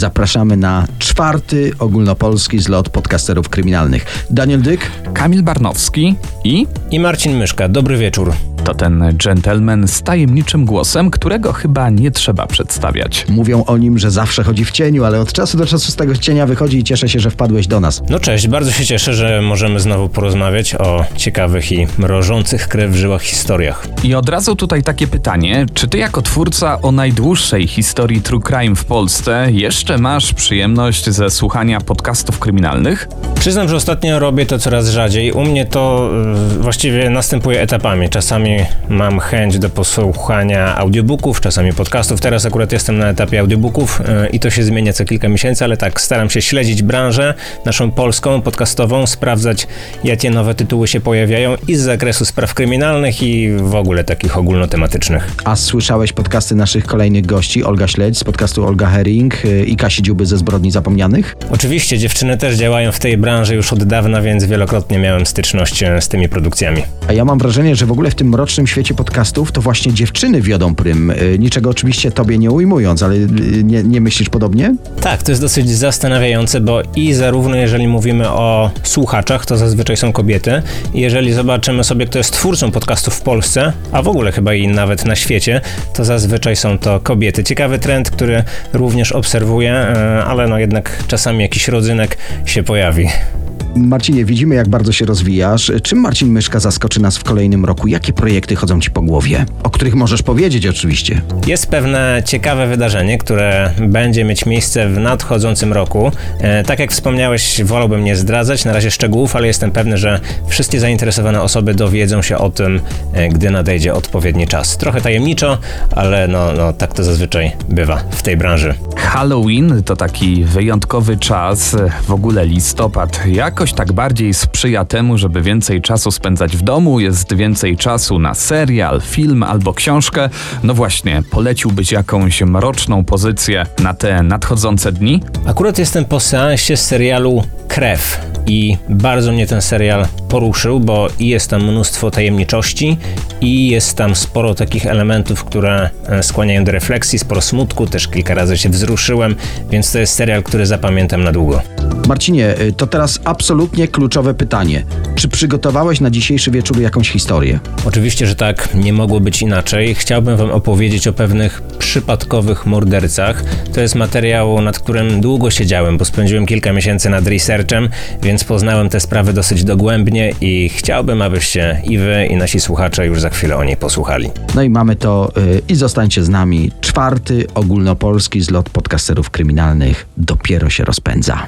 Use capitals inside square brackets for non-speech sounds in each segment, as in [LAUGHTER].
zapraszamy na czwarty ogólnopolski zlot podcasterów kryminalnych. Daniel Dyk, Kamil Barnowski i I Marcin Myszka, dobry wieczór. To ten gentleman z tajemniczym głosem, którego chyba nie trzeba przedstawiać. mówią o nim, że zawsze chodzi w cieniu, ale od czasu do czasu z tego cienia wychodzi i cieszę się, że wpadłeś do nas. No cześć, bardzo się cieszę, że możemy znowu porozmawiać o ciekawych i mrożących krew w żyłach historiach. I od razu tutaj takie pytanie, czy ty jako twórca o najdłuższej historii True Crime w Polsce jeszcze masz przyjemność ze słuchania podcastów kryminalnych? Przyznam, że ostatnio robię to coraz rzadziej. U mnie to y, właściwie następuje etapami. Czasami mam chęć do posłuchania audiobooków, czasami podcastów. Teraz akurat jestem na etapie audiobooków y, i to się zmienia co kilka miesięcy, ale tak, staram się śledzić branżę naszą polską, podcastową, sprawdzać jakie nowe tytuły się pojawiają i z zakresu spraw kryminalnych i w ogóle takich ogólnotematycznych. A słyszałeś podcasty naszych kolejnych gości, Olga Śledź z podcastu Olga Herring y, i Kasi Dziuby ze Zbrodni Zapomnianych? Oczywiście dziewczyny też działają w tej branży już od dawna, więc wielokrotnie miałem styczność e, z tymi produkcjami. A ja mam wrażenie, że w ogóle w tym mrocznym świecie podcastów to właśnie dziewczyny wiodą prym. Y, Niczego oczywiście tobie nie ujmując, ale y, nie, nie myślisz podobnie? Tak, to jest dosyć zastanawiające, bo i zarówno jeżeli mówimy o słuchaczach, to zazwyczaj są kobiety. I jeżeli zobaczymy sobie, kto jest twórcą podcastów w Polsce, a w ogóle chyba i nawet na świecie, to zazwyczaj są to kobiety. Ciekawy trend, który również obserwuję, e, ale no jednak czasami jakiś rodzynek się pojawi. Marcinie, widzimy jak bardzo się rozwijasz. Czym Marcin Myszka zaskoczy nas w kolejnym roku? Jakie projekty chodzą ci po głowie? O których możesz powiedzieć oczywiście. Jest pewne ciekawe wydarzenie, które będzie mieć miejsce w nadchodzącym roku. E, tak jak wspomniałeś, wolałbym nie zdradzać na razie szczegółów, ale jestem pewny, że wszystkie zainteresowane osoby dowiedzą się o tym, e, gdy nadejdzie odpowiedni czas. Trochę tajemniczo, ale no, no tak to zazwyczaj bywa w tej branży. Halloween to taki wyjątkowy czas, w ogóle listopad jakoś tak bardziej sprzyja temu, żeby więcej czasu spędzać w domu, jest więcej czasu na serial, film albo książkę. No właśnie, poleciłbyś jakąś mroczną pozycję na te nadchodzące dni? Akurat jestem po seansie serialu Krew i bardzo mnie ten serial poruszył, bo i jest tam mnóstwo tajemniczości i jest tam sporo takich elementów, które e, skłaniają do refleksji, sporo smutku, też kilka razy się wzruszyłem, więc to jest serial, który zapamiętam na długo. Marcinie, y, to teraz absolutnie kluczowe pytanie. Czy przygotowałeś na dzisiejszy wieczór jakąś historię? Oczywiście, że tak, nie mogło być inaczej. Chciałbym Wam opowiedzieć o pewnych przypadkowych mordercach. To jest materiał, nad którym długo siedziałem, bo spędziłem kilka miesięcy nad researchem, więc poznałem te sprawy dosyć dogłębnie i chciałbym, abyście i Wy, i nasi słuchacze już za chwilę o niej posłuchali. No i mamy to y, i zostańcie z nami. Czwarty ogólnopolski zlot podcasterów kryminalnych dopiero się rozpędza.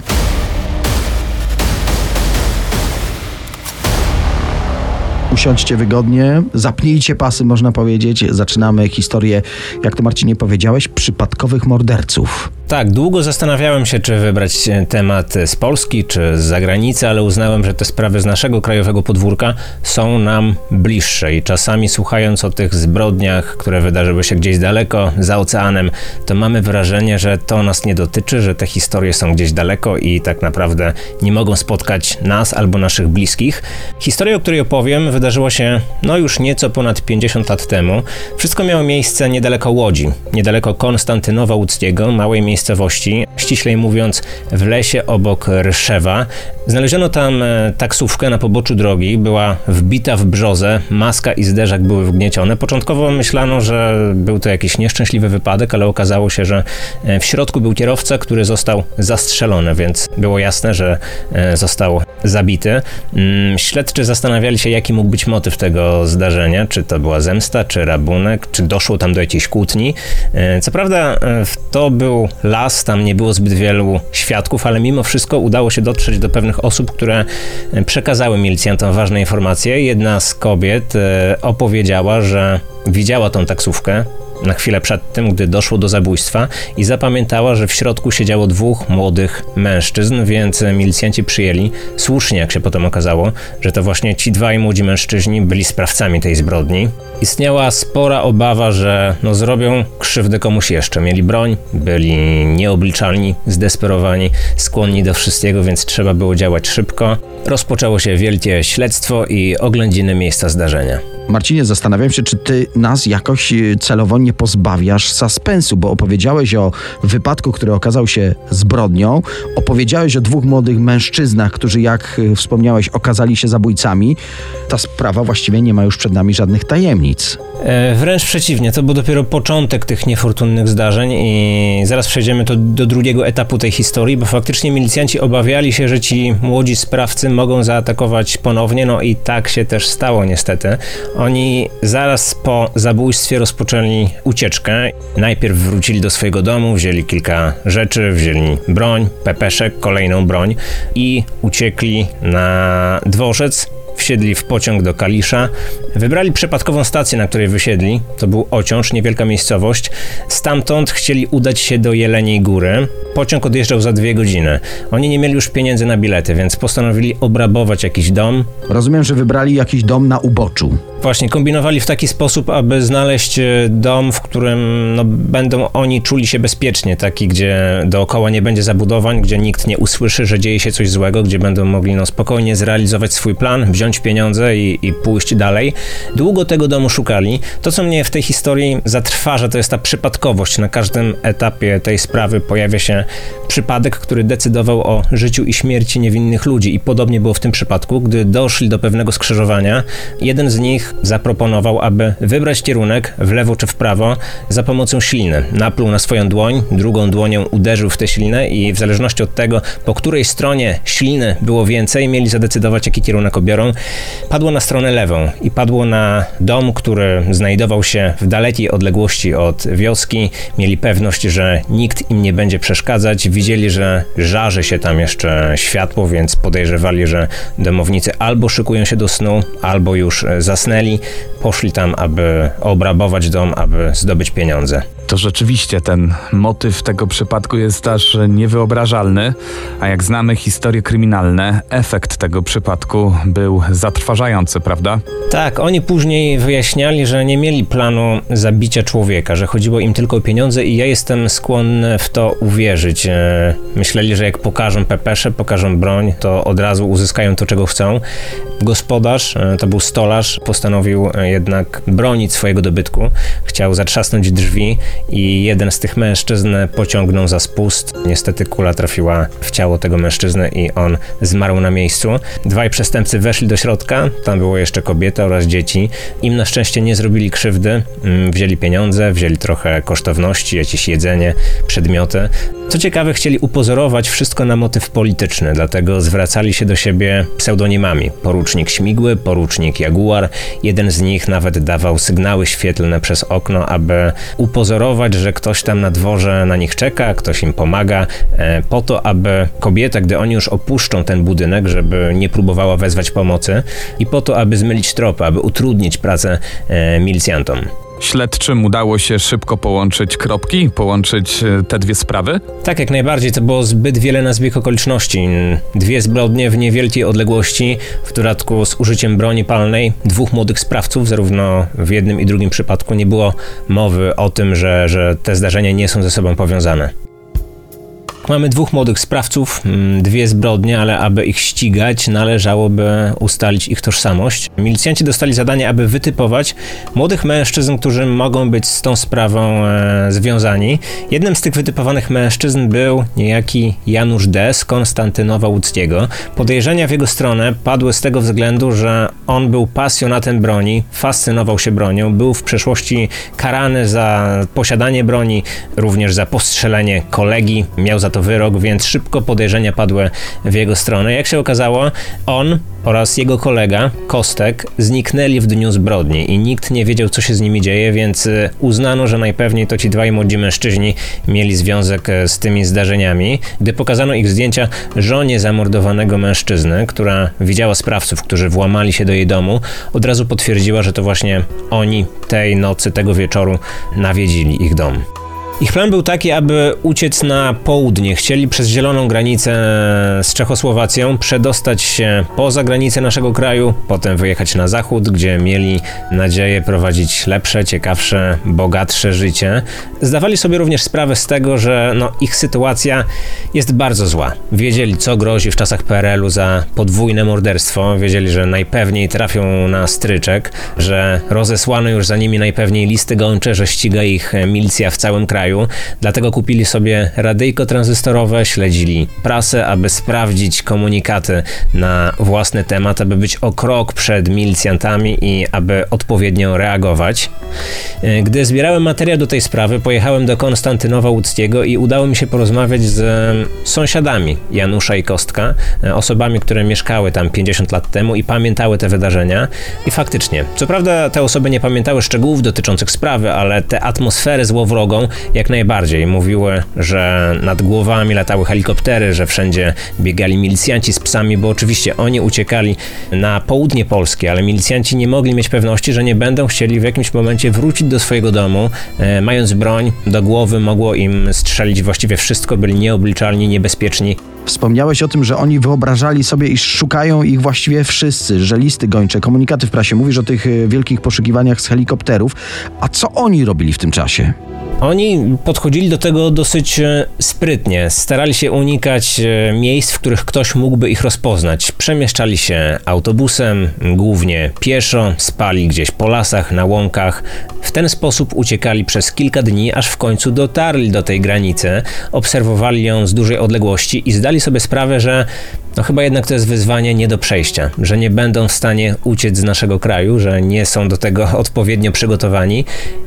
Usiądźcie wygodnie, zapnijcie pasy, można powiedzieć. Zaczynamy historię, jak to Marcinie powiedziałeś, przypadkowych morderców. Tak, długo zastanawiałem się, czy wybrać e, temat z Polski, czy z zagranicy, ale uznałem, że te sprawy z naszego krajowego podwórka są nam bliższe i czasami słuchając o tych zbrodniach, które wydarzyły się gdzieś daleko, za oceanem, to mamy wrażenie, że to nas nie dotyczy, że te historie są gdzieś daleko i tak naprawdę nie mogą spotkać nas albo naszych bliskich. Historia, o której opowiem, wydarzyła się no już nieco ponad 50 lat temu. Wszystko miało miejsce niedaleko Łodzi, niedaleko Konstantynowa Łódzkiego, małej miejscowości, ściślej mówiąc w lesie obok Ryszewa. Znaleziono tam e, taksówkę na poboczu drogi, była wbita w brzozę, maska i zderzak były wgniecione. Początkowo myślano, że był to jakiś nieszczęśliwy wypadek, ale okazało się, że e, w środku był kierowca, który został zastrzelony, więc było jasne, że e, został zabity. Mm, Śledczy zastanawiali się, jaki mógł być motyw tego zdarzenia, czy to była zemsta, czy rabunek, czy doszło tam do jakiejś kłótni. Co prawda to był las, tam nie było zbyt wielu świadków, ale mimo wszystko udało się dotrzeć do pewnych osób, które e, przekazały milicjantom ważne informacje. Jedna z kobiet e, opowiedziała, że widziała tą taksówkę, na chwilę przed tym, gdy doszło do zabójstwa i zapamiętała, że w środku siedziało dwóch młodych mężczyzn, więc milicjanci przyjęli, słusznie jak się potem okazało, że to właśnie ci dwaj młodzi mężczyźni byli sprawcami tej zbrodni. Istniała spora obawa, że no zrobią krzywdę komuś jeszcze. Mieli broń, byli nieobliczalni, zdesperowani, skłonni do wszystkiego, więc trzeba było działać szybko. Rozpoczęło się wielkie śledztwo i oględziny miejsca zdarzenia. Marcinie, zastanawiam się, czy ty nas jakoś y, celowo nie pozbawiasz suspensu, bo opowiedziałeś o wypadku, który okazał się zbrodnią, opowiedziałeś o dwóch młodych mężczyznach, którzy, jak y, wspomniałeś, okazali się zabójcami. Ta sprawa właściwie nie ma już przed nami żadnych tajemnic. E, wręcz przeciwnie, to był dopiero początek tych niefortunnych zdarzeń i zaraz przejdziemy to do drugiego etapu tej historii, bo faktycznie milicjanci obawiali się, że ci młodzi sprawcy mogą zaatakować ponownie, no i tak się też stało niestety. Oni zaraz po zabójstwie rozpoczęli ucieczkę. Najpierw wrócili do swojego domu, wzięli kilka rzeczy, wzięli broń, pepeszek, kolejną broń i uciekli na dworzec wsiedli w pociąg do Kalisza. Wybrali przypadkową stację, na której wysiedli. To był Ociąż, niewielka miejscowość. Stamtąd chcieli udać się do Jeleniej Góry. Pociąg odjeżdżał za dwie godziny. Oni nie mieli już pieniędzy na bilety, więc postanowili obrabować jakiś dom. Rozumiem, że wybrali jakiś dom na uboczu. Właśnie, kombinowali w taki sposób, aby znaleźć e, dom, w którym no, będą oni czuli się bezpiecznie, taki, gdzie dookoła nie będzie zabudowań, gdzie nikt nie usłyszy, że dzieje się coś złego, gdzie będą mogli no, spokojnie zrealizować swój plan, wziąć pieniądze i, i pójść dalej. Długo tego domu szukali. To, co mnie w tej historii zatrważa, to jest ta przypadkowość. Na każdym etapie tej sprawy pojawia się przypadek, który decydował o życiu i śmierci niewinnych ludzi. I podobnie było w tym przypadku, gdy doszli do pewnego skrzyżowania. Jeden z nich zaproponował, aby wybrać kierunek w lewo czy w prawo za pomocą śliny. Napluł na swoją dłoń, drugą dłonią uderzył w tę ślinę i w zależności od tego, po której stronie śliny było więcej, mieli zadecydować, jaki kierunek obiorą. Padło na stronę lewą i padło na dom, który znajdował się w dalekiej odległości od wioski. Mieli pewność, że nikt im nie będzie przeszkadzać. Widzieli, że żarzy się tam jeszcze światło, więc podejrzewali, że domownicy albo szykują się do snu, albo już zasnęli. Poszli tam, aby obrabować dom, aby zdobyć pieniądze. To rzeczywiście ten motyw tego przypadku jest aż niewyobrażalny, a jak znamy historie kryminalne, efekt tego przypadku był zatrważający, prawda? Tak, oni później wyjaśniali, że nie mieli planu zabicia człowieka, że chodziło im tylko o pieniądze i ja jestem skłonny w to uwierzyć. E, myśleli, że jak pokażą pepesze, pokażą broń, to od razu uzyskają to, czego chcą. Gospodarz, e, to był stolarz, postanowił e, jednak bronić swojego dobytku. Chciał zatrzasnąć drzwi i jeden z tych mężczyzn pociągnął za spust. Niestety kula trafiła w ciało tego mężczyzny i on zmarł na miejscu. Dwaj przestępcy weszli do środka, tam było jeszcze kobieta oraz dzieci. Im na szczęście nie zrobili krzywdy, mm, wzięli pieniądze, wzięli trochę kosztowności, jakieś jedzenie, przedmioty. Co ciekawe, chcieli upozorować wszystko na motyw polityczny, dlatego zwracali się do siebie pseudonimami. Porucznik Śmigły, porucznik Jaguar. Jeden z nich nawet dawał sygnały świetlne przez okno, aby upozorować, że ktoś tam na dworze na nich czeka, ktoś im pomaga, e, po to, aby kobieta, gdy oni już opuszczą ten budynek, żeby nie próbowała wezwać pomocy i po to, aby zmylić tropy, aby utrudnić pracę e, milicjantom. Śledczym udało się szybko połączyć kropki, połączyć e, te dwie sprawy? Tak, jak najbardziej. To było zbyt wiele na zbieg okoliczności. Dwie zbrodnie w niewielkiej odległości, w dodatku z użyciem broni palnej. Dwóch młodych sprawców, zarówno w jednym i drugim przypadku nie było mowy o tym, że, że te zdarzenia nie są ze sobą powiązane. Mamy dwóch młodych sprawców, mm, dwie zbrodnie, ale aby ich ścigać, należałoby ustalić ich tożsamość. Milicjanci dostali zadanie, aby wytypować młodych mężczyzn, którzy mogą być z tą sprawą e, związani. Jednym z tych wytypowanych mężczyzn był niejaki Janusz D. z Konstantynowa Łódzkiego. Podejrzenia w jego stronę padły z tego względu, że on był pasjonatem broni, fascynował się bronią, był w przeszłości karany za posiadanie broni, również za postrzelenie kolegi, miał za to wyrok, więc szybko podejrzenia padły w jego stronę. Jak się okazało, on oraz jego kolega, Kostek, zniknęli w dniu zbrodni i nikt nie wiedział, co się z nimi dzieje, więc y, uznano, że najpewniej to ci dwaj młodzi mężczyźni mieli związek e, z tymi zdarzeniami. Gdy pokazano ich zdjęcia żonie zamordowanego mężczyzny, która widziała sprawców, którzy włamali się do jej domu, od razu potwierdziła, że to właśnie oni tej nocy, tego wieczoru nawiedzili ich dom. Ich plan był taki, aby uciec na południe. Chcieli przez zieloną granicę z Czechosłowacją przedostać się poza granicę naszego kraju, potem wyjechać na zachód, gdzie mieli nadzieję prowadzić lepsze, ciekawsze, bogatsze życie. Zdawali sobie również sprawę z tego, że no, ich sytuacja jest bardzo zła. Wiedzieli, co grozi w czasach PRL-u za podwójne morderstwo, wiedzieli, że najpewniej trafią na stryczek, że rozesłano już za nimi najpewniej listy gończe, że ściga ich milicja w całym kraju. Dlatego kupili sobie radyjko tranzystorowe, śledzili prasę, aby sprawdzić komunikaty na własny temat, aby być o krok przed milicjantami i aby odpowiednio reagować. Gdy zbierałem materiał do tej sprawy, pojechałem do Konstantynowa Łódzkiego i udało mi się porozmawiać z sąsiadami Janusza i Kostka, osobami, które mieszkały tam 50 lat temu i pamiętały te wydarzenia. I faktycznie, co prawda te osoby nie pamiętały szczegółów dotyczących sprawy, ale tę atmosferę złowrogą jak najbardziej. Mówiły, że nad głowami latały helikoptery, że wszędzie biegali milicjanci z psami, bo oczywiście oni uciekali na południe Polski, ale milicjanci nie mogli mieć pewności, że nie będą chcieli w jakimś momencie wrócić do swojego domu, e, mając broń do głowy, mogło im strzelić właściwie wszystko, byli nieobliczalni, niebezpieczni. Wspomniałeś o tym, że oni wyobrażali sobie, iż szukają ich właściwie wszyscy, że listy gończe, komunikaty w prasie. Mówisz o tych e, wielkich poszukiwaniach z helikopterów. A co oni robili w tym czasie? Oni podchodzili do tego dosyć e, sprytnie. Starali się unikać e, miejsc, w których ktoś mógłby ich rozpoznać. Przemieszczali się autobusem, głównie pieszo, spali gdzieś po lasach, na łąkach. W ten sposób uciekali przez kilka dni, aż w końcu dotarli do tej granicy, obserwowali ją z dużej odległości i zdali sobie sprawę, że no chyba jednak to jest wyzwanie nie do przejścia, że nie będą w stanie uciec z naszego kraju, że nie są do tego [LAUGHS] odpowiednio przygotowani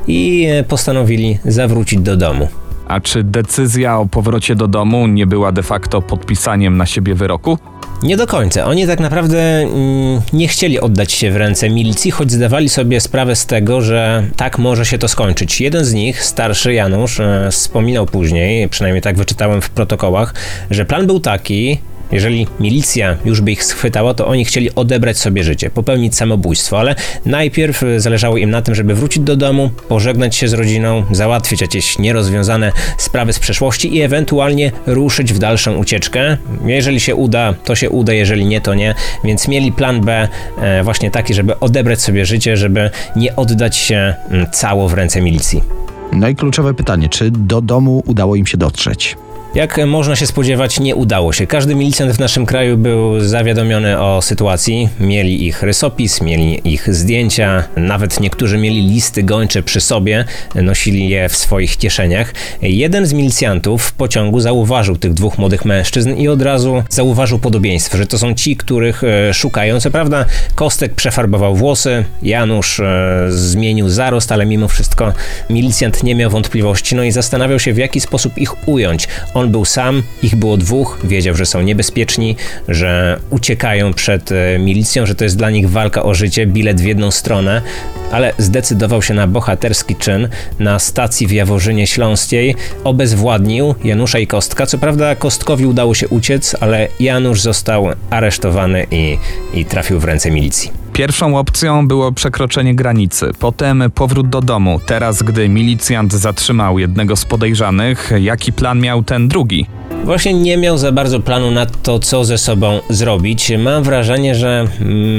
i postanowili zawrócić do domu. A czy decyzja o powrocie do domu nie była de facto podpisaniem na siebie wyroku? Nie do końca. Oni tak naprawdę mm, nie chcieli oddać się w ręce milicji, choć zdawali sobie sprawę z tego, że tak może się to skończyć. Jeden z nich, starszy Janusz, e, wspominał później, przynajmniej tak wyczytałem w protokołach, że plan był taki, jeżeli milicja już by ich schwytała, to oni chcieli odebrać sobie życie, popełnić samobójstwo, ale najpierw zależało im na tym, żeby wrócić do domu, pożegnać się z rodziną, załatwić jakieś nierozwiązane sprawy z przeszłości i ewentualnie ruszyć w dalszą ucieczkę. Jeżeli się uda, to się uda, jeżeli nie, to nie. Więc mieli plan B e, właśnie taki, żeby odebrać sobie życie, żeby nie oddać się cało w ręce milicji. No i kluczowe pytanie, czy do domu udało im się dotrzeć? Jak można się spodziewać, nie udało się. Każdy milicjant w naszym kraju był zawiadomiony o sytuacji. Mieli ich rysopis, mieli ich zdjęcia, nawet niektórzy mieli listy gończe przy sobie, nosili je w swoich kieszeniach. Jeden z milicjantów w pociągu zauważył tych dwóch młodych mężczyzn i od razu zauważył podobieństwo, że to są ci, których e, szukają. Co prawda, Kostek przefarbował włosy, Janusz e, zmienił zarost, ale mimo wszystko milicjant nie miał wątpliwości, no i zastanawiał się, w jaki sposób ich ująć. On on był sam, ich było dwóch, wiedział, że są niebezpieczni, że uciekają przed e, milicją, że to jest dla nich walka o życie, bilet w jedną stronę, ale zdecydował się na bohaterski czyn. Na stacji w Jaworzynie Śląskiej obezwładnił Janusza i Kostka. Co prawda Kostkowi udało się uciec, ale Janusz został aresztowany i, i trafił w ręce milicji. Pierwszą opcją było przekroczenie granicy, potem powrót do domu. Teraz, gdy milicjant zatrzymał jednego z podejrzanych, jaki plan miał ten drugi? Właśnie nie miał za bardzo planu na to, co ze sobą zrobić. Mam wrażenie, że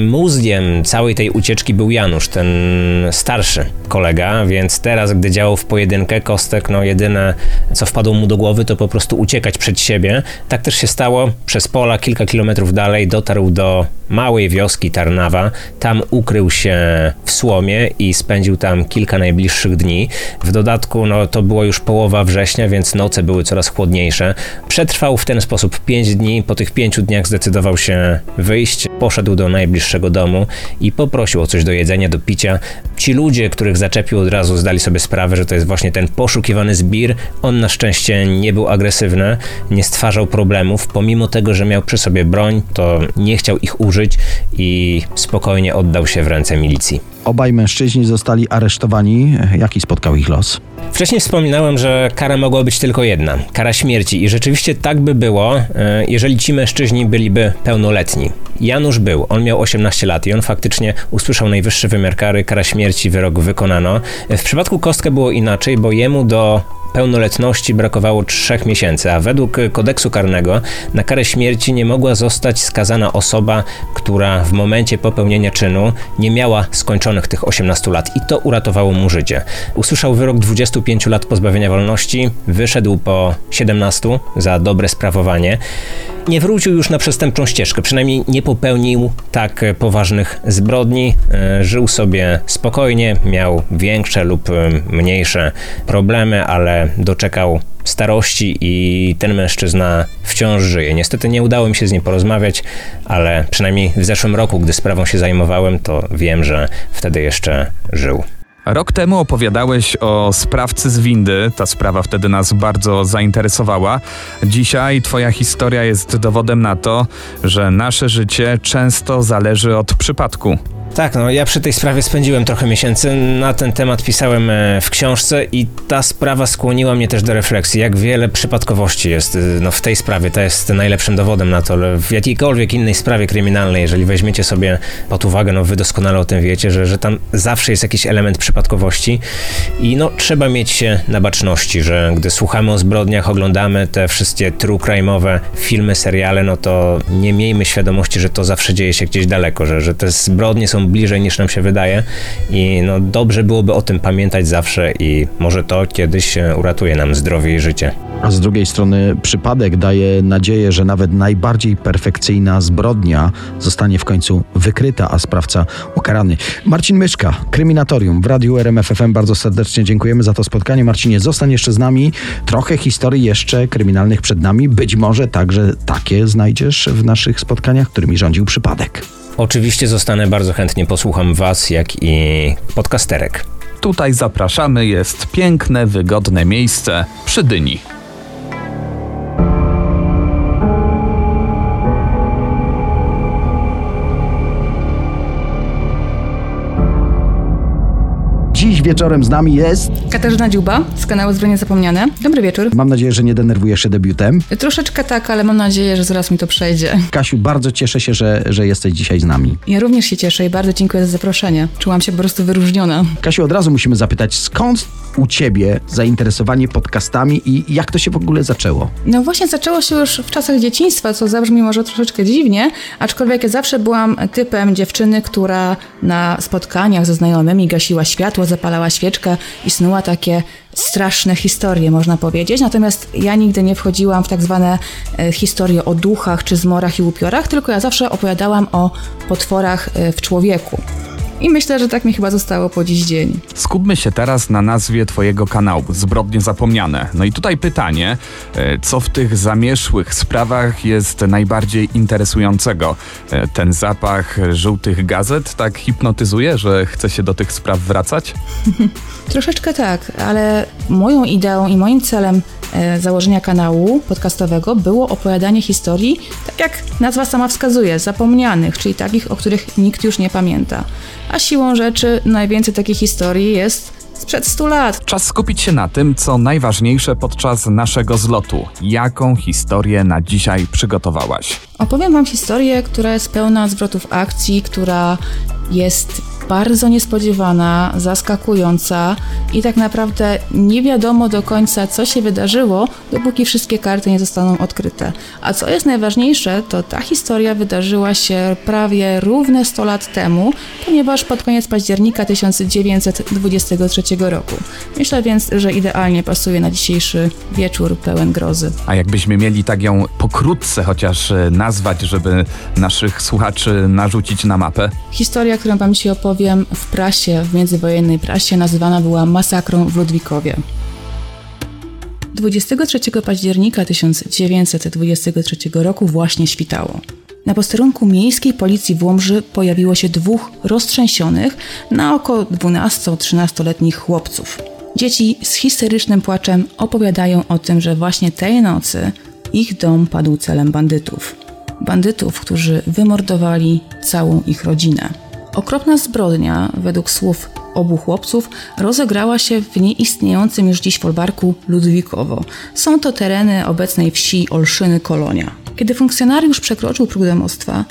mózgiem całej tej ucieczki był Janusz, ten starszy kolega, więc teraz, gdy działał w pojedynkę, Kostek, no jedyne, co wpadło mu do głowy, to po prostu uciekać przed siebie. Tak też się stało. Przez pola, kilka kilometrów dalej, dotarł do małej wioski Tarnawa. Tam ukrył się w słomie i spędził tam kilka najbliższych dni. W dodatku, no to było już połowa września, więc noce były coraz chłodniejsze. Przetrwał w ten sposób 5 dni. Po tych 5 dniach zdecydował się wyjść, poszedł do najbliższego domu i poprosił o coś do jedzenia, do picia. Ci ludzie, których zaczepił od razu, zdali sobie sprawę, że to jest właśnie ten poszukiwany zbir. On na szczęście nie był agresywny, nie stwarzał problemów. Pomimo tego, że miał przy sobie broń, to nie chciał ich użyć i spokojnie oddał się w ręce milicji. Obaj mężczyźni zostali aresztowani. Jaki spotkał ich los? Wcześniej wspominałem, że kara mogła być tylko jedna kara śmierci, i rzeczywiście tak by było, e, jeżeli ci mężczyźni byliby pełnoletni. Janusz był, on miał 18 lat i on faktycznie usłyszał najwyższy wymiar kary, kara śmierci, wyrok wykonano. W przypadku Kostka było inaczej, bo jemu do pełnoletności brakowało trzech miesięcy, a według kodeksu karnego na karę śmierci nie mogła zostać skazana osoba, która w momencie popełnienia czynu nie miała skończonych tych 18 lat i to uratowało mu życie. Usłyszał wyrok 25 lat pozbawienia wolności, wyszedł po 17 za dobre sprawowanie nie wrócił już na przestępczą ścieżkę, przynajmniej nie popełnił tak poważnych zbrodni. E, żył sobie spokojnie, miał większe lub e, mniejsze problemy, ale doczekał starości i ten mężczyzna wciąż żyje. Niestety nie udało mi się z nim porozmawiać, ale przynajmniej w zeszłym roku, gdy sprawą się zajmowałem, to wiem, że wtedy jeszcze żył. Rok temu opowiadałeś o sprawcy z windy. Ta sprawa wtedy nas bardzo zainteresowała. Dzisiaj Twoja historia jest dowodem na to, że nasze życie często zależy od przypadku. Tak, no ja przy tej sprawie spędziłem trochę miesięcy. Na ten temat pisałem e, w książce i ta sprawa skłoniła mnie też do refleksji, jak wiele przypadkowości jest e, no, w tej sprawie. To jest najlepszym dowodem na to, ale w jakiejkolwiek innej sprawie kryminalnej, jeżeli weźmiecie sobie pod uwagę, no wy doskonale o tym wiecie, że, że tam zawsze jest jakiś element przypadkowości i no trzeba mieć się na baczności, że gdy słuchamy o zbrodniach, oglądamy te wszystkie true crime'owe filmy, seriale, no to nie miejmy świadomości, że to zawsze dzieje się gdzieś daleko, że, że te zbrodnie są bliżej niż nam się wydaje i no dobrze byłoby o tym pamiętać zawsze i może to kiedyś uratuje nam zdrowie i życie. A z drugiej strony przypadek daje nadzieję, że nawet najbardziej perfekcyjna zbrodnia zostanie w końcu wykryta, a sprawca ukarany. Marcin Myszka, Kryminatorium w Radiu RMFFM. Bardzo serdecznie dziękujemy za to spotkanie. Marcinie, zostań jeszcze z nami. Trochę historii jeszcze kryminalnych przed nami. Być może także takie znajdziesz w naszych spotkaniach, którymi rządził przypadek. Oczywiście zostanę bardzo chętnie, posłucham Was, jak i podcasterek. Tutaj zapraszamy, jest piękne, wygodne miejsce przy Dyni. Dziś wieczorem z nami jest. Katarzyna Dziuba z kanału Zbrodnie Zapomniane. Dobry wieczór. Mam nadzieję, że nie denerwujesz się debiutem. Troszeczkę tak, ale mam nadzieję, że zaraz mi to przejdzie. Kasiu, bardzo cieszę się, że, że jesteś dzisiaj z nami. Ja również się cieszę i bardzo dziękuję za zaproszenie. Czułam się po prostu wyróżniona. Kasiu, od razu musimy zapytać, skąd u ciebie zainteresowanie podcastami i jak to się w ogóle zaczęło? No właśnie zaczęło się już w czasach dzieciństwa, co zabrzmi może troszeczkę dziwnie, aczkolwiek ja zawsze byłam typem dziewczyny, która na spotkaniach ze znajomymi gasiła światło, zapalała świeczkę i snuła takie straszne historie, można powiedzieć. Natomiast ja nigdy nie wchodziłam w tak zwane e, historie o duchach czy zmorach i upiorach, tylko ja zawsze opowiadałam o potworach e, w człowieku. I myślę, że tak mi chyba zostało po dziś dzień. Skupmy się teraz na nazwie Twojego kanału, Zbrodnie Zapomniane. No i tutaj pytanie, e, co w tych zamieszłych sprawach jest najbardziej interesującego? E, ten zapach żółtych gazet tak hipnotyzuje, że chce się do tych spraw wracać? [LAUGHS] Troszeczkę tak, ale moją ideą i moim celem e, założenia kanału podcastowego było opowiadanie historii, tak jak nazwa sama wskazuje, zapomnianych, czyli takich, o których nikt już nie pamięta. A siłą rzeczy najwięcej takich historii jest sprzed 100 lat. Czas skupić się na tym, co najważniejsze podczas naszego zlotu. Jaką historię na dzisiaj przygotowałaś? Opowiem Wam historię, która jest pełna zwrotów akcji, która jest bardzo niespodziewana, zaskakująca i tak naprawdę nie wiadomo do końca, co się wydarzyło, dopóki wszystkie karty nie zostaną odkryte. A co jest najważniejsze, to ta historia wydarzyła się prawie równe 100 lat temu, ponieważ pod koniec października 1923 roku. Myślę więc, że idealnie pasuje na dzisiejszy wieczór pełen grozy. A jakbyśmy mieli tak ją pokrótce chociaż e, nazwać, żeby naszych słuchaczy narzucić na mapę? Historia, którą Wam dzisiaj opowiem, w prasie, w międzywojennej prasie nazywana była masakrą w Ludwikowie. 23 października 1923 roku właśnie świtało. Na posterunku miejskiej policji w Łomży pojawiło się dwóch roztrzęsionych na oko 12-13-letnich chłopców. Dzieci z histerycznym płaczem opowiadają o tym, że właśnie tej nocy ich dom padł celem bandytów. Bandytów, którzy wymordowali całą ich rodzinę. Okropna zbrodnia, według słów obu chłopców, rozegrała się w nieistniejącym już dziś folwarku Ludwikowo. Są to tereny obecnej wsi Olszyny Kolonia. Kiedy funkcjonariusz przekroczył próg domostwa,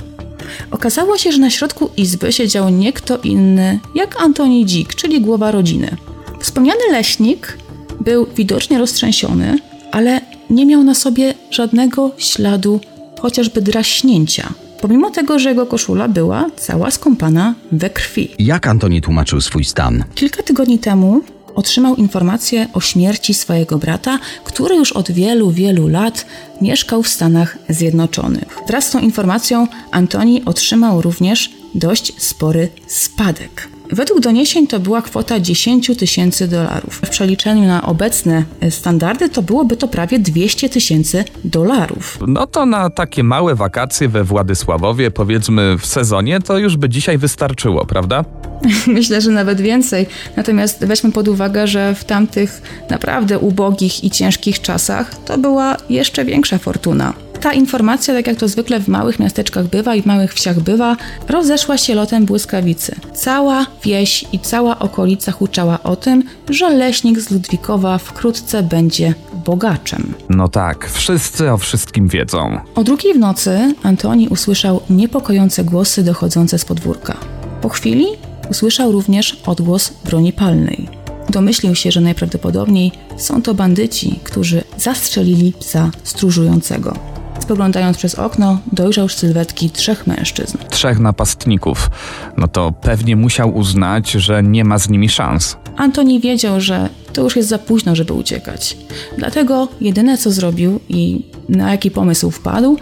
okazało się, że na środku izby siedział nie kto inny jak Antoni Dzik, czyli głowa rodziny. Wspomniany leśnik Był widocznie roztrzęsiony, ale nie miał na sobie żadnego śladu, chociażby draśnięcia. Pomimo tego, że jego koszula była cała skąpana we krwi. Jak Antoni tłumaczył swój stan? Kilka tygodni temu otrzymał informację o śmierci swojego brata, który już od wielu, wielu lat mieszkał w Stanach Zjednoczonych. Wraz z tą informacją Antoni otrzymał również dość spory spadek. Według doniesień to była kwota 10 tysięcy dolarów. W przeliczeniu na obecne standardy to byłoby to prawie 200 tysięcy dolarów. No to na takie małe wakacje we Władysławowie, powiedzmy w sezonie, to już by dzisiaj wystarczyło, prawda? [LAUGHS] Myślę, że nawet więcej. Natomiast weźmy pod uwagę, że w tamtych naprawdę ubogich i ciężkich czasach to była jeszcze większa fortuna. Ta informacja, tak jak to zwykle w małych miasteczkach bywa i w małych wsiach bywa, rozeszła się lotem błyskawicy. Cała wieś i cała okolica huczała o tym, że leśnik z Ludwikowa wkrótce będzie bogaczem. No tak, wszyscy o wszystkim wiedzą. O drugiej w nocy Antoni usłyszał niepokojące głosy dochodzące z podwórka. Po chwili usłyszał również odgłos broni palnej. Domyślił się, że najprawdopodobniej są to bandyci, którzy zastrzelili psa stróżującego. Spoglądając przez okno, dojrzał sylwetki trzech mężczyzn. Trzech napastników. No to pewnie musiał uznać, że nie ma z nimi szans. Antoni wiedział, że to już jest za późno, żeby uciekać. Dlatego jedyne co zrobił i na jaki pomysł wpadł,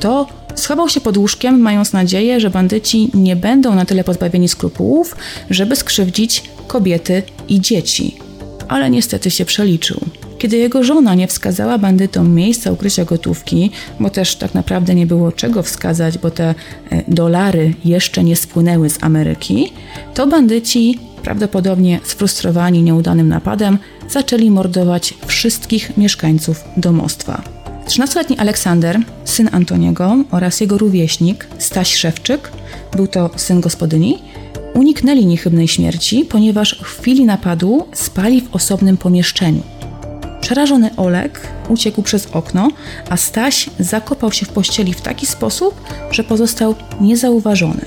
to schował się pod łóżkiem, mając nadzieję, że bandyci nie będą na tyle pozbawieni skrupułów, żeby skrzywdzić kobiety i dzieci. Ale niestety się przeliczył. Kiedy jego żona nie wskazała bandytom miejsca ukrycia gotówki, bo też tak naprawdę nie było czego wskazać, bo te e, dolary jeszcze nie spłynęły z Ameryki, to bandyci, prawdopodobnie sfrustrowani nieudanym napadem, zaczęli mordować wszystkich mieszkańców domostwa. 13-letni Aleksander, syn Antoniego oraz jego rówieśnik Staś Szewczyk, był to syn gospodyni, uniknęli niechybnej śmierci, ponieważ w chwili napadu spali w osobnym pomieszczeniu. Przerażony Olek uciekł przez okno, a Staś zakopał się w pościeli w taki sposób, że pozostał niezauważony.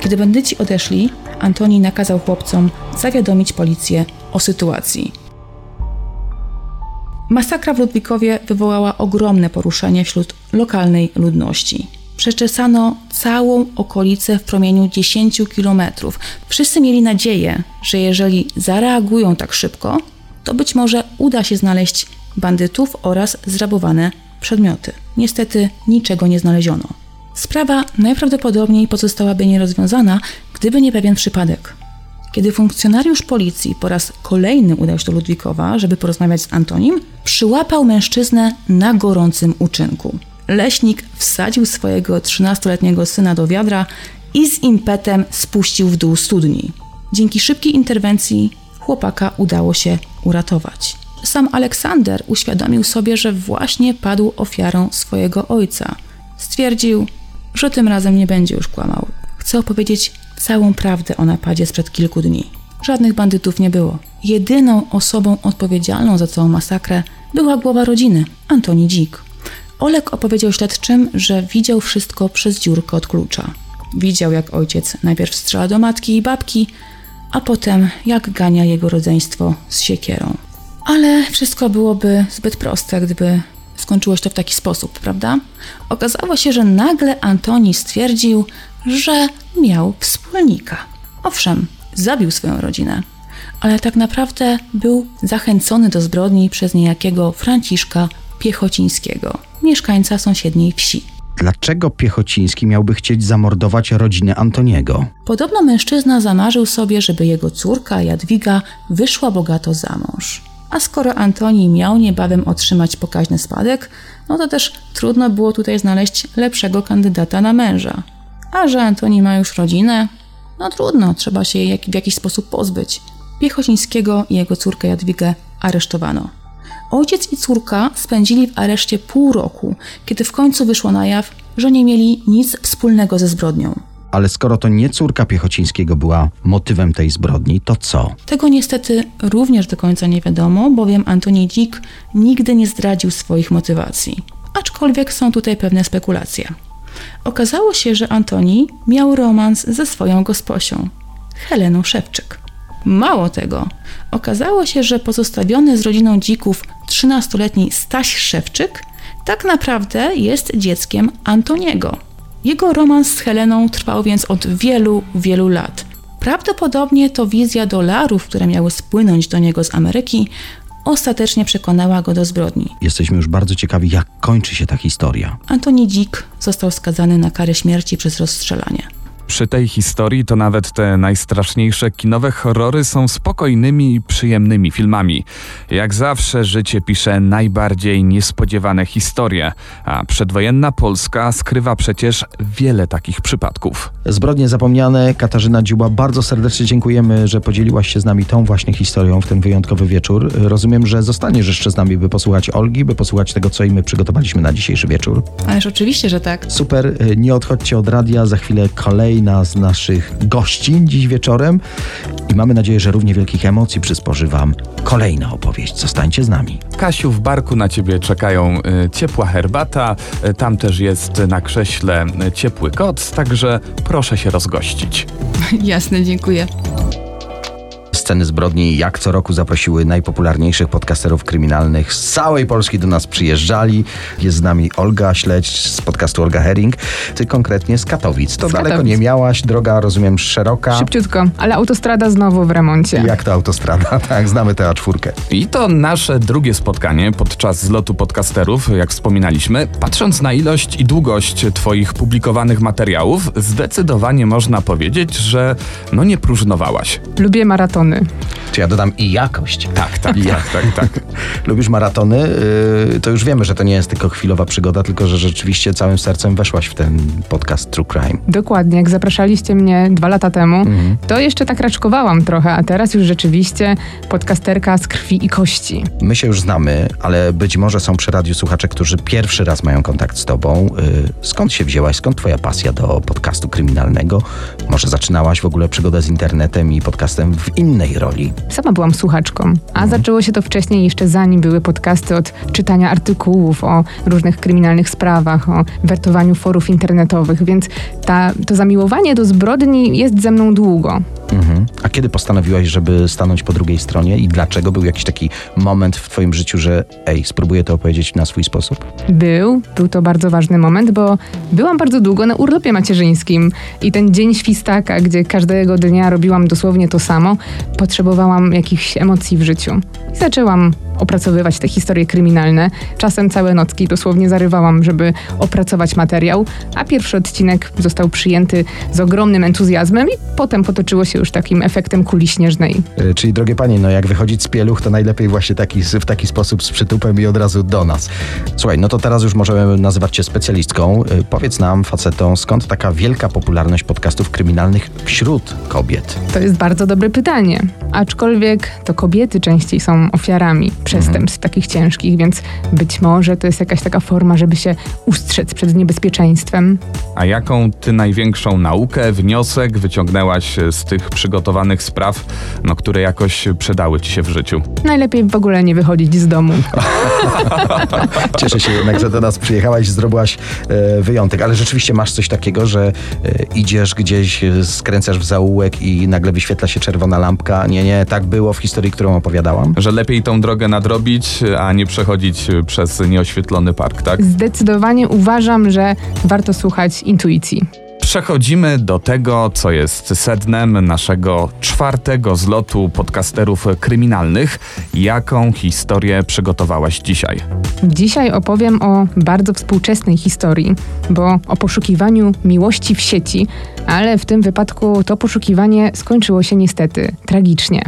Kiedy bandyci odeszli, Antoni nakazał chłopcom zawiadomić policję o sytuacji. Masakra w Ludwikowie wywołała ogromne poruszenie wśród lokalnej ludności. Przeczesano całą okolicę w promieniu 10 kilometrów. Wszyscy mieli nadzieję, że jeżeli zareagują tak szybko, to być może uda się znaleźć bandytów oraz zrabowane przedmioty. Niestety niczego nie znaleziono. Sprawa najprawdopodobniej pozostałaby nierozwiązana, gdyby nie pewien przypadek. Kiedy funkcjonariusz policji po raz kolejny udał się do Ludwikowa, żeby porozmawiać z Antonim, przyłapał mężczyznę na gorącym uczynku. Leśnik wsadził swojego 13-letniego syna do wiadra i z impetem spuścił w dół studni. Dzięki szybkiej interwencji chłopaka udało się uratować. Sam Aleksander uświadomił sobie, że właśnie padł ofiarą swojego ojca. Stwierdził, że tym razem nie będzie już kłamał. Chce opowiedzieć całą prawdę o napadzie sprzed kilku dni. Żadnych bandytów nie było. Jedyną osobą odpowiedzialną za całą masakrę była głowa rodziny, Antoni Dzik. Olek opowiedział śledczym, że widział wszystko przez dziurkę od klucza. Widział, jak ojciec najpierw strzela do matki i babki, a potem jak gania jego rodzeństwo z siekierą. Ale wszystko byłoby zbyt proste, gdyby skończyło się to w taki sposób, prawda? Okazało się, że nagle Antoni stwierdził, że miał wspólnika. Owszem, zabił swoją rodzinę, ale tak naprawdę był zachęcony do zbrodni przez niejakiego Franciszka Piechocińskiego, mieszkańca sąsiedniej wsi. Dlaczego Piechociński miałby chcieć zamordować rodzinę Antoniego? Podobno mężczyzna zamarzył sobie, żeby jego córka Jadwiga wyszła bogato za mąż. A skoro Antoni miał niebawem otrzymać pokaźny spadek, no to też trudno było tutaj znaleźć lepszego kandydata na męża. A że Antoni ma już rodzinę, no trudno, trzeba się jej w jakiś sposób pozbyć. Piechocińskiego i jego córkę Jadwigę aresztowano. Ojciec i córka spędzili w areszcie pół roku, kiedy w końcu wyszło na jaw, że nie mieli nic wspólnego ze zbrodnią. Ale skoro to nie córka Piechocińskiego była motywem tej zbrodni, to co? Tego niestety również do końca nie wiadomo, bowiem Antoni Dzik nigdy nie zdradził swoich motywacji. Aczkolwiek są tutaj pewne spekulacje. Okazało się, że Antoni miał romans ze swoją gosposią, Heleną Szewczyk. Mało tego, okazało się, że pozostawiony z rodziną dzików 13-letni Staś Szewczyk tak naprawdę jest dzieckiem Antoniego. Jego romans z Heleną trwał więc od wielu, wielu lat. Prawdopodobnie to wizja dolarów, które miały spłynąć do niego z Ameryki, ostatecznie przekonała go do zbrodni. Jesteśmy już bardzo ciekawi, jak kończy się ta historia. Antoni Dzik został skazany na karę śmierci przez rozstrzelanie. Przy tej historii to nawet te najstraszniejsze kinowe horrory są spokojnymi i przyjemnymi filmami. Jak zawsze życie pisze najbardziej niespodziewane historie, a przedwojenna Polska skrywa przecież wiele takich przypadków. Zbrodnie zapomniane, Katarzyna Dziuba, bardzo serdecznie dziękujemy, że podzieliłaś się z nami tą właśnie historią w ten wyjątkowy wieczór. Rozumiem, że zostaniesz jeszcze z nami, by posłuchać Olgi, by posłuchać tego, co i my przygotowaliśmy na dzisiejszy wieczór. Ależ oczywiście, że tak. Super, nie odchodźcie od radia, za chwilę kolejna z naszych gościń dziś wieczorem i mamy nadzieję, że równie wielkich emocji przysporzy Wam kolejna opowieść. Zostańcie z nami. Kasiu, w barku na ciebie czekają y, ciepła herbata, y, tam też jest na krześle y, ciepły koc, także proszę się rozgościć. [LAUGHS] Jasne, dziękuję. Sceny zbrodni jak co roku zaprosiły najpopularniejszych podcasterów kryminalnych z całej Polski do nas przyjeżdżali. Jest z nami Olga Śledź z podcastu Olga Herring. Ty konkretnie z Katowic. To Z daleko Katowic. nie miałaś, droga rozumiem szeroka. Szybciutko, ale autostrada znowu w remoncie. Jak to autostrada? [LAUGHS] Tak, znamy tę A4. I to nasze drugie spotkanie podczas zlotu podcasterów, jak wspominaliśmy. Patrząc na ilość i długość Twoich publikowanych materiałów, zdecydowanie można powiedzieć, że no nie próżnowałaś. Lubię maratony. Czy ja dodam i jakość. Tak, tak, Ja. tak, tak, tak. [LAUGHS] Lubisz maratony? Yy, to już wiemy, że to nie jest tylko chwilowa przygoda, tylko że rzeczywiście całym sercem weszłaś w ten podcast True Crime. Dokładnie, jak zapraszaliście mnie dwa lata temu, to jeszcze tak raczkowałam trochę, a teraz już rzeczywiście podcasterka z krwi i kości. My się już znamy, ale być może są przy radiu słuchacze, którzy pierwszy raz mają kontakt z tobą. Yy, skąd się wzięłaś? Skąd twoja pasja do podcastu kryminalnego? Może zaczynałaś w ogóle przygodę z internetem i podcastem w innej roli? Sama byłam słuchaczką, a zaczęło się to wcześniej, jeszcze zanim były podcasty od czytania artykułów o różnych kryminalnych sprawach, o wertowaniu forów internetowych, więc ta, to zamiłowanie do zbrodni jest ze mną długo. Mhm. A kiedy postanowiłaś, żeby stanąć po drugiej stronie i dlaczego? Był jakiś taki moment w twoim życiu, że ej, spróbuję to opowiedzieć na swój sposób? Był, był to bardzo ważny moment, bo byłam bardzo długo na urlopie macierzyńskim i ten dzień świstaka, gdzie każdego dnia robiłam dosłownie to samo, potrzebowałam jakichś emocji w życiu. I zaczęłam opracowywać te historie kryminalne. Czasem całe nocki dosłownie zarywałam, żeby opracować materiał, a pierwszy odcinek został przyjęty z ogromnym entuzjazmem i potem potoczyło się już takim efektem kuli śnieżnej. E, Czyli drogie panie, no jak wychodzić z pieluch, to najlepiej właśnie taki, w taki sposób z przytupem i od razu do nas. Słuchaj, no to teraz już możemy nazywać cię specjalistką. E, Powiedz nam, facetom, skąd taka wielka popularność podcastów kryminalnych wśród kobiet? To jest bardzo dobre pytanie. Aczkolwiek to kobiety częściej są ofiarami przestępstw takich ciężkich, więc być może to jest jakaś taka forma, żeby się ustrzec przed niebezpieczeństwem. A jaką ty największą naukę, wniosek wyciągnęłaś z tych przygotowanych spraw, no, które jakoś przydały ci się w życiu? Najlepiej w ogóle nie wychodzić z domu. [LAUGHS] Cieszę się jednak, że do nas przyjechałaś i zrobiłaś e, wyjątek, ale rzeczywiście masz coś takiego, że e, idziesz gdzieś, e, skręcasz w zaułek i nagle wyświetla się czerwona lampka. Nie, nie, tak było w historii, którą opowiadałam. Że lepiej tą drogę nadrobić, a nie przechodzić przez nieoświetlony park, tak? Zdecydowanie uważam, że warto słuchać intuicji. Przechodzimy do tego, co jest sednem naszego czwartego zlotu podcasterów kryminalnych. Jaką historię przygotowałaś dzisiaj? Dzisiaj opowiem o bardzo współczesnej historii, bo o poszukiwaniu miłości w sieci, ale w tym wypadku to poszukiwanie skończyło się niestety tragicznie.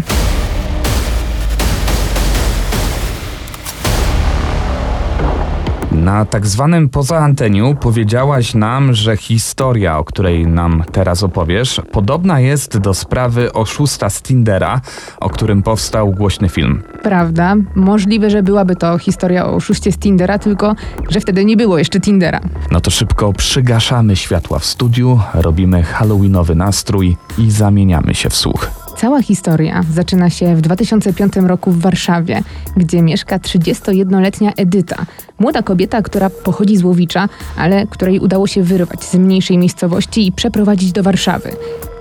Na tak zwanym poza anteniu powiedziałaś nam, że historia, o której nam teraz opowiesz, podobna jest do sprawy oszusta z Tindera, o którym powstał głośny film. Prawda? Możliwe, że byłaby to historia o oszuście z Tindera, tylko że wtedy nie było jeszcze Tindera. No to szybko przygaszamy światła w studiu, robimy halloweenowy nastrój i zamieniamy się w słuch. Cała historia zaczyna się w 2005 roku w Warszawie, gdzie mieszka 31-letnia Edyta. Młoda kobieta, która pochodzi z Łowicza, ale której udało się wyrwać z mniejszej miejscowości i przeprowadzić do Warszawy.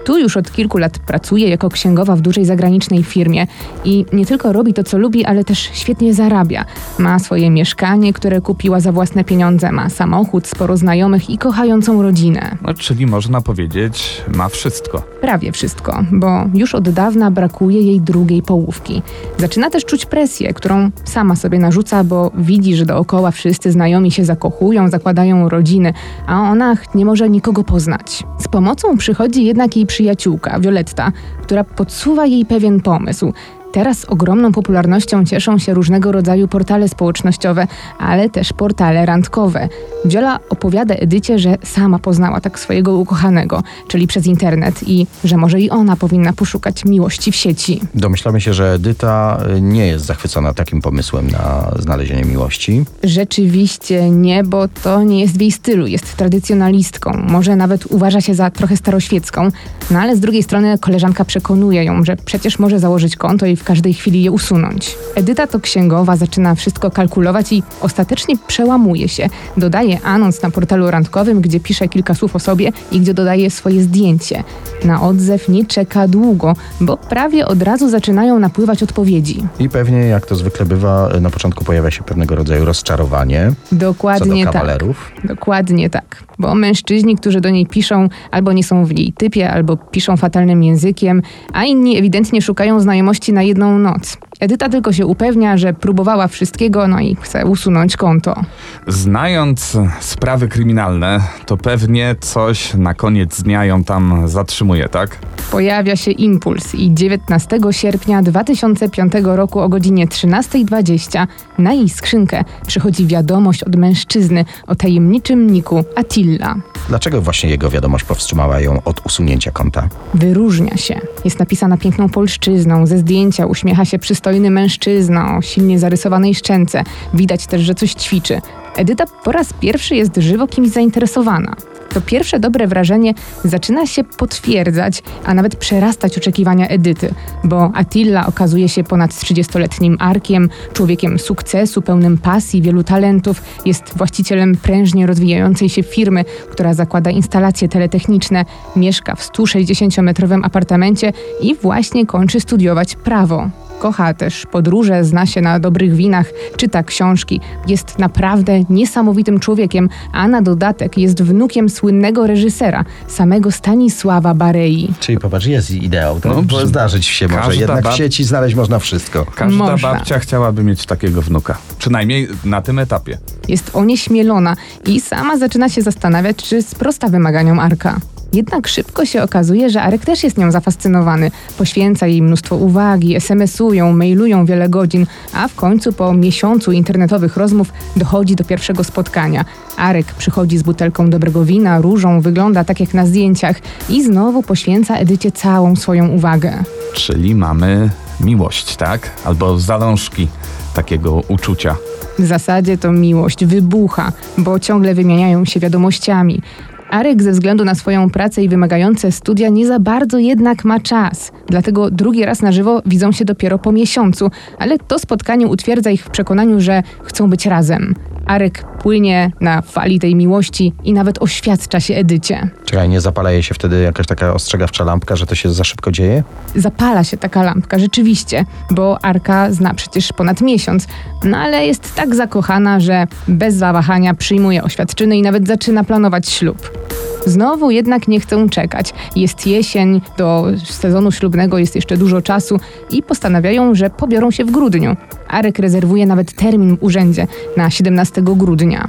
Tu już od kilku lat pracuje jako księgowa w dużej zagranicznej firmie i nie tylko robi to, co lubi, ale też świetnie zarabia. Ma swoje mieszkanie, które kupiła za własne pieniądze, ma samochód, sporo znajomych i kochającą rodzinę. No, czyli można powiedzieć, ma wszystko. Prawie wszystko, bo już od dawna brakuje jej drugiej połówki. Zaczyna też czuć presję, którą sama sobie narzuca, bo widzi, że dookoła wszyscy znajomi się zakochują, zakładają rodziny, a ona nie może nikogo poznać. Z pomocą przychodzi jednak jej przyjaciółka, Violetta, która podsuwa jej pewien pomysł. Teraz ogromną popularnością cieszą się różnego rodzaju portale społecznościowe, ale też portale randkowe. Wiola opowiada Edycie, że sama poznała tak swojego ukochanego, czyli przez internet i że może i ona powinna poszukać miłości w sieci. Domyślamy się, że Edyta y, nie jest zachwycona takim pomysłem na znalezienie miłości. Rzeczywiście nie, bo to nie jest w jej stylu. Jest tradycjonalistką, może nawet uważa się za trochę staroświecką, no ale z drugiej strony koleżanka przekonuje ją, że przecież może założyć konto i w każdej chwili je usunąć. Edyta to księgowa, zaczyna wszystko kalkulować i ostatecznie przełamuje się. Dodaje anons na portalu randkowym, gdzie pisze kilka słów o sobie i gdzie dodaje swoje zdjęcie. Na odzew nie czeka długo, bo prawie od razu zaczynają napływać odpowiedzi. I pewnie, jak to zwykle bywa, na początku pojawia się pewnego rodzaju rozczarowanie Dokładnie do tak. kawalerów. Dokładnie tak. Bo mężczyźni, którzy do niej piszą, albo nie są w jej typie, albo piszą fatalnym językiem, a inni ewidentnie szukają znajomości na jedną noc. Edyta tylko się upewnia, że próbowała wszystkiego, no i chce usunąć konto. Znając sprawy kryminalne, to pewnie coś na koniec dnia ją tam zatrzymuje, tak? Pojawia się impuls i 19 sierpnia 2005 roku o godzinie 13.20 na jej skrzynkę przychodzi wiadomość od mężczyzny o tajemniczym niku Attila. Dlaczego właśnie jego wiadomość powstrzymała ją od usunięcia konta? Wyróżnia się. Jest napisana piękną polszczyzną, ze zdjęcia uśmiecha się przystojny mężczyzna o silnie zarysowanej szczęce. Widać też, że coś ćwiczy. Edyta po raz pierwszy jest żywo kimś zainteresowana. To pierwsze dobre wrażenie zaczyna się potwierdzać, a nawet przerastać oczekiwania Edyty, bo Attila okazuje się ponad 30-letnim arkiem, człowiekiem sukcesu, pełnym pasji, wielu talentów, jest właścicielem prężnie rozwijającej się firmy, która zakłada instalacje teletechniczne, mieszka w 160-metrowym apartamencie i właśnie kończy studiować prawo. Kocha też podróże, zna się na dobrych winach, czyta książki. Jest naprawdę niesamowitym człowiekiem, a na dodatek jest wnukiem słynnego reżysera, samego Stanisława Barei. Czyli popatrz, jest ideał. To No, brzmi- zdarzyć się może. każda Jednak bab- w sieci znaleźć można wszystko. Każda Można. babcia chciałaby mieć takiego wnuka. Przynajmniej na tym etapie. Jest onieśmielona i sama zaczyna się zastanawiać, czy sprosta wymaganiom Arka. Jednak szybko się okazuje, że Arek też jest nią zafascynowany. Poświęca jej mnóstwo uwagi, SMS-ują, mailują wiele godzin, a w końcu po miesiącu internetowych rozmów dochodzi do pierwszego spotkania. Arek przychodzi z butelką dobrego wina, różą, wygląda tak jak na zdjęciach i znowu poświęca Edycie całą swoją uwagę. Czyli mamy miłość, tak? Albo zalążki takiego uczucia. W zasadzie to miłość wybucha, bo ciągle wymieniają się wiadomościami. Arek ze względu na swoją pracę i wymagające studia nie za bardzo jednak ma czas. Dlatego drugi raz na żywo widzą się dopiero po miesiącu, ale to spotkanie utwierdza ich w przekonaniu, że chcą być razem. Arek płynie na fali tej miłości i nawet oświadcza się Edycie. Czekaj, nie zapala jej się wtedy jakaś taka ostrzegawcza lampka, że to się za szybko dzieje? Zapala się taka lampka, rzeczywiście, bo Arka zna przecież ponad miesiąc, no ale jest tak zakochana, że bez zawahania przyjmuje oświadczyny i nawet zaczyna planować ślub. Znowu jednak nie chcą czekać. Jest jesień, do sezonu ślubnego jest jeszcze dużo czasu i postanawiają, że pobiorą się w grudniu. Arek rezerwuje nawet termin w urzędzie na 17 grudnia.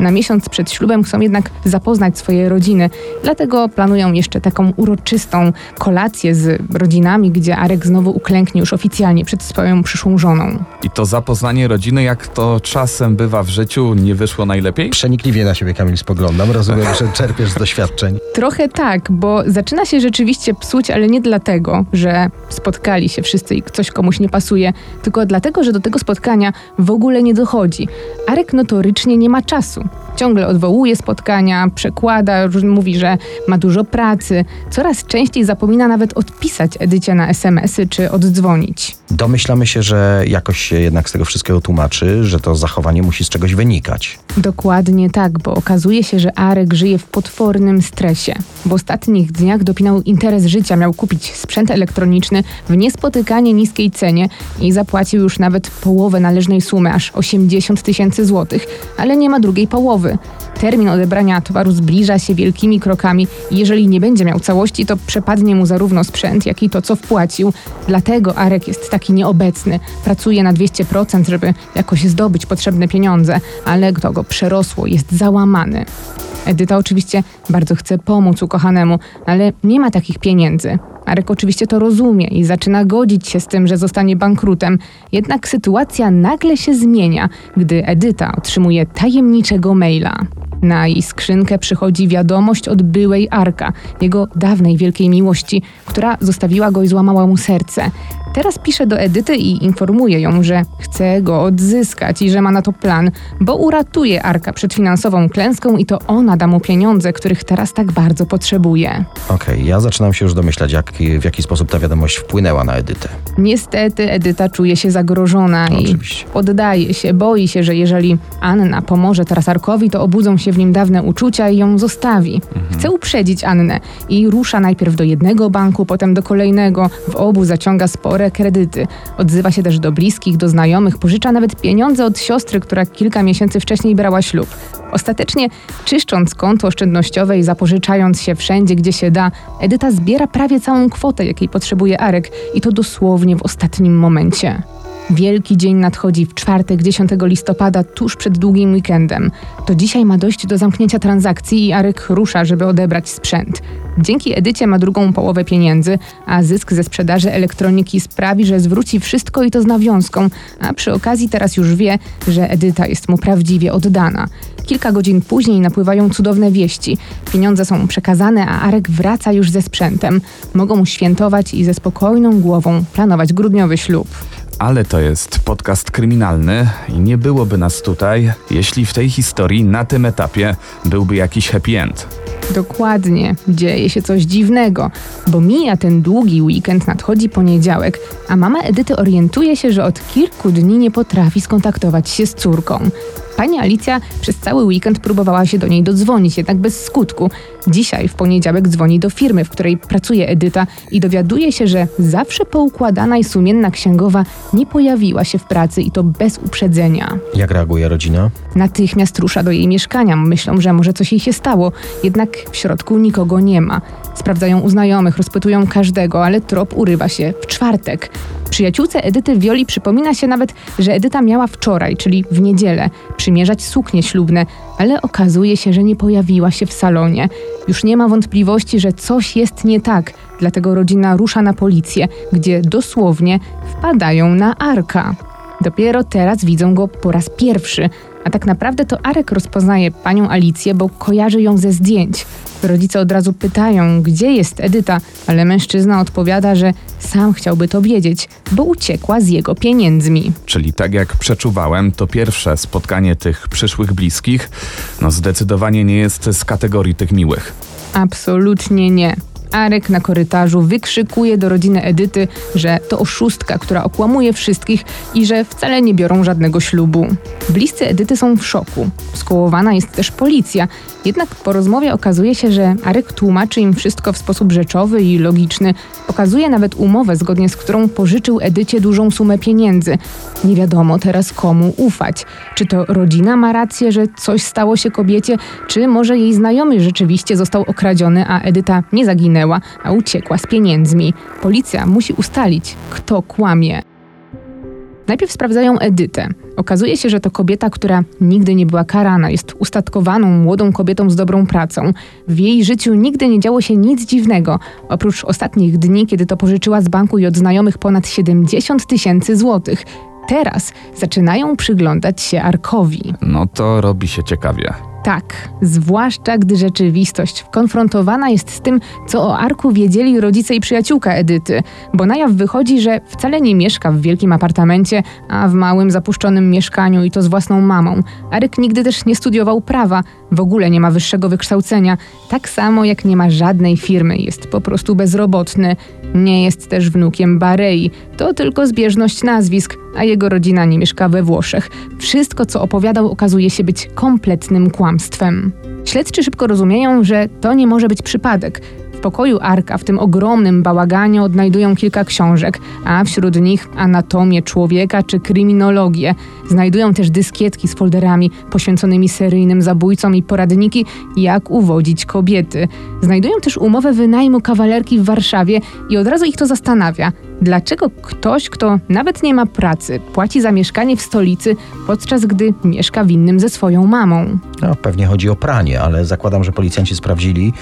Na miesiąc przed ślubem chcą jednak zapoznać swoje rodziny, dlatego planują jeszcze taką uroczystą kolację z rodzinami, gdzie Arek znowu uklęknie już oficjalnie przed swoją przyszłą żoną. I to zapoznanie rodziny, jak to czasem bywa w życiu, nie wyszło najlepiej? Przenikliwie na siebie, Kamil, spoglądam. Rozumiem, że [LAUGHS] czerpiesz z doświadczeń. Trochę tak, bo zaczyna się rzeczywiście psuć, ale nie dlatego, że spotkali się wszyscy i coś komuś nie pasuje, tylko dlatego, że do tego spotkania w ogóle nie dochodzi. Arek notorycznie nie ma czasu. Ciągle odwołuje spotkania, przekłada, mówi, że ma dużo pracy. Coraz częściej zapomina nawet odpisać Edycie na SMS-y czy oddzwonić. Domyślamy się, że jakoś się jednak z tego wszystkiego tłumaczy, że to zachowanie musi z czegoś wynikać. Dokładnie tak, bo okazuje się, że Arek żyje w potwornym stresie. W ostatnich dniach dopinał interes życia, miał kupić sprzęt elektroniczny w niespotykanie niskiej cenie i zapłacił już nawet połowę należnej sumy, aż 80 tysięcy złotych, ale nie ma drugiej połowy. Termin odebrania towaru zbliża się wielkimi krokami i jeżeli nie będzie miał całości, to przepadnie mu zarówno sprzęt, jak i to, co wpłacił. Dlatego Arek jest taki nieobecny. Pracuje na 200%, żeby jakoś zdobyć potrzebne pieniądze, ale kto go przerosło, jest załamany. Edyta oczywiście bardzo chce pomóc ukochanemu, ale nie ma takich pieniędzy. Arek oczywiście to rozumie i zaczyna godzić się z tym, że zostanie bankrutem. Jednak sytuacja nagle się zmienia, gdy Edyta otrzymuje tajemniczego maila. Na jej skrzynkę przychodzi wiadomość od byłej Arka, jego dawnej wielkiej miłości, która zostawiła go i złamała mu serce. Teraz pisze do Edyty i informuje ją, że chce go odzyskać i że ma na to plan, bo uratuje Arka przed finansową klęską i to ona da mu pieniądze, których teraz tak bardzo potrzebuje. Okej, ja zaczynam się już domyślać, jak, w jaki sposób ta wiadomość wpłynęła na Edytę. Niestety Edyta czuje się zagrożona i Oczywiście. poddaje się, boi się, że jeżeli Anna pomoże teraz Arkowi, to obudzą się w nim dawne uczucia i ją zostawi. Chce uprzedzić Annę i rusza najpierw do jednego banku, potem do kolejnego. W obu zaciąga spore kredyty. Odzywa się też do bliskich, do znajomych, pożycza nawet pieniądze od siostry, która kilka miesięcy wcześniej brała ślub. Ostatecznie, czyszcząc konto oszczędnościowe i zapożyczając się wszędzie, gdzie się da, Edyta zbiera prawie całą kwotę, jakiej potrzebuje Arek i to dosłownie w ostatnim momencie. Wielki dzień nadchodzi w czwartek 10 listopada, tuż przed długim weekendem. To dzisiaj ma dojść do zamknięcia transakcji i Arek rusza, żeby odebrać sprzęt. Dzięki Edycie ma drugą połowę pieniędzy, a zysk ze sprzedaży elektroniki sprawi, że zwróci wszystko i to z nawiązką, a przy okazji teraz już wie, że Edyta jest mu prawdziwie oddana. Kilka godzin później napływają cudowne wieści. Pieniądze są przekazane, a Arek wraca już ze sprzętem. Mogą świętować i ze spokojną głową planować grudniowy ślub. Ale to jest podcast kryminalny i nie byłoby nas tutaj, jeśli w tej historii na tym etapie byłby jakiś happy end. Dokładnie, dzieje się coś dziwnego, bo mija ten długi weekend, nadchodzi poniedziałek, a mama Edyty orientuje się, że od kilku dni nie potrafi skontaktować się z córką. Pani Alicja przez cały weekend próbowała się do niej dodzwonić, jednak bez skutku. Dzisiaj, w poniedziałek, dzwoni do firmy, w której pracuje Edyta i dowiaduje się, że zawsze poukładana i sumienna księgowa nie pojawiła się w pracy i to bez uprzedzenia. Jak reaguje rodzina? Natychmiast rusza do jej mieszkania. Myślą, że może coś jej się stało, jednak w środku nikogo nie ma. Sprawdzają u znajomych, rozpytują każdego, ale trop urywa się w czwartek. Przyjaciółce Edyty Wioli przypomina się nawet, że Edyta miała wczoraj, czyli w niedzielę, przymierzać suknie ślubne, ale okazuje się, że nie pojawiła się w salonie. Już nie ma wątpliwości, że coś jest nie tak, dlatego rodzina rusza na policję, gdzie dosłownie wpadają na Arka. Dopiero teraz widzą go po raz pierwszy, a tak naprawdę to Arek rozpoznaje panią Alicję, bo kojarzy ją ze zdjęć. Rodzice od razu pytają, gdzie jest Edyta, ale mężczyzna odpowiada, że sam chciałby to wiedzieć, bo uciekła z jego pieniędzmi. Czyli tak jak przeczuwałem, to pierwsze spotkanie tych przyszłych bliskich, no zdecydowanie nie jest z kategorii tych miłych. Absolutnie nie. Arek na korytarzu wykrzykuje do rodziny Edyty, że to oszustka, która okłamuje wszystkich i że wcale nie biorą żadnego ślubu. Bliscy Edyty są w szoku. Skołowana jest też policja. Jednak po rozmowie okazuje się, że Arek tłumaczy im wszystko w sposób rzeczowy i logiczny. Pokazuje nawet umowę, zgodnie z którą pożyczył Edycie dużą sumę pieniędzy. Nie wiadomo teraz komu ufać. Czy to rodzina ma rację, że coś stało się kobiecie, czy może jej znajomy rzeczywiście został okradziony, a Edyta nie zaginęła, a uciekła z pieniędzmi. Policja musi ustalić, kto kłamie. Najpierw sprawdzają Edytę. Okazuje się, że to kobieta, która nigdy nie była karana, jest ustatkowaną młodą kobietą z dobrą pracą. W jej życiu nigdy nie działo się nic dziwnego, oprócz ostatnich dni, kiedy to pożyczyła z banku i od znajomych ponad 70 tysięcy złotych. Teraz zaczynają przyglądać się Arkowi. No to robi się ciekawie. Tak, zwłaszcza gdy rzeczywistość konfrontowana jest z tym, co o Arku wiedzieli rodzice i przyjaciółka Edyty, bo na jaw wychodzi, że wcale nie mieszka w wielkim apartamencie, a w małym, zapuszczonym mieszkaniu i to z własną mamą. Arek nigdy też nie studiował prawa, w ogóle nie ma wyższego wykształcenia, tak samo jak nie ma żadnej firmy, jest po prostu bezrobotny. Nie jest też wnukiem Barei, to tylko zbieżność nazwisk, a jego rodzina nie mieszka we Włoszech. Wszystko, co opowiadał, okazuje się być kompletnym kłamstwem. Śledczy szybko rozumieją, że to nie może być przypadek. W pokoju Arka, w tym ogromnym bałaganie, odnajdują kilka książek, a wśród nich anatomię człowieka czy kryminologię. Znajdują też dyskietki z folderami poświęconymi seryjnym zabójcom i poradniki, jak uwodzić kobiety. Znajdują też umowę wynajmu kawalerki w Warszawie i od razu ich to zastanawia. Dlaczego ktoś, kto nawet nie ma pracy, płaci za mieszkanie w stolicy, podczas gdy mieszka w innym ze swoją mamą? No, pewnie chodzi o pranie, ale zakładam, że policjanci sprawdzili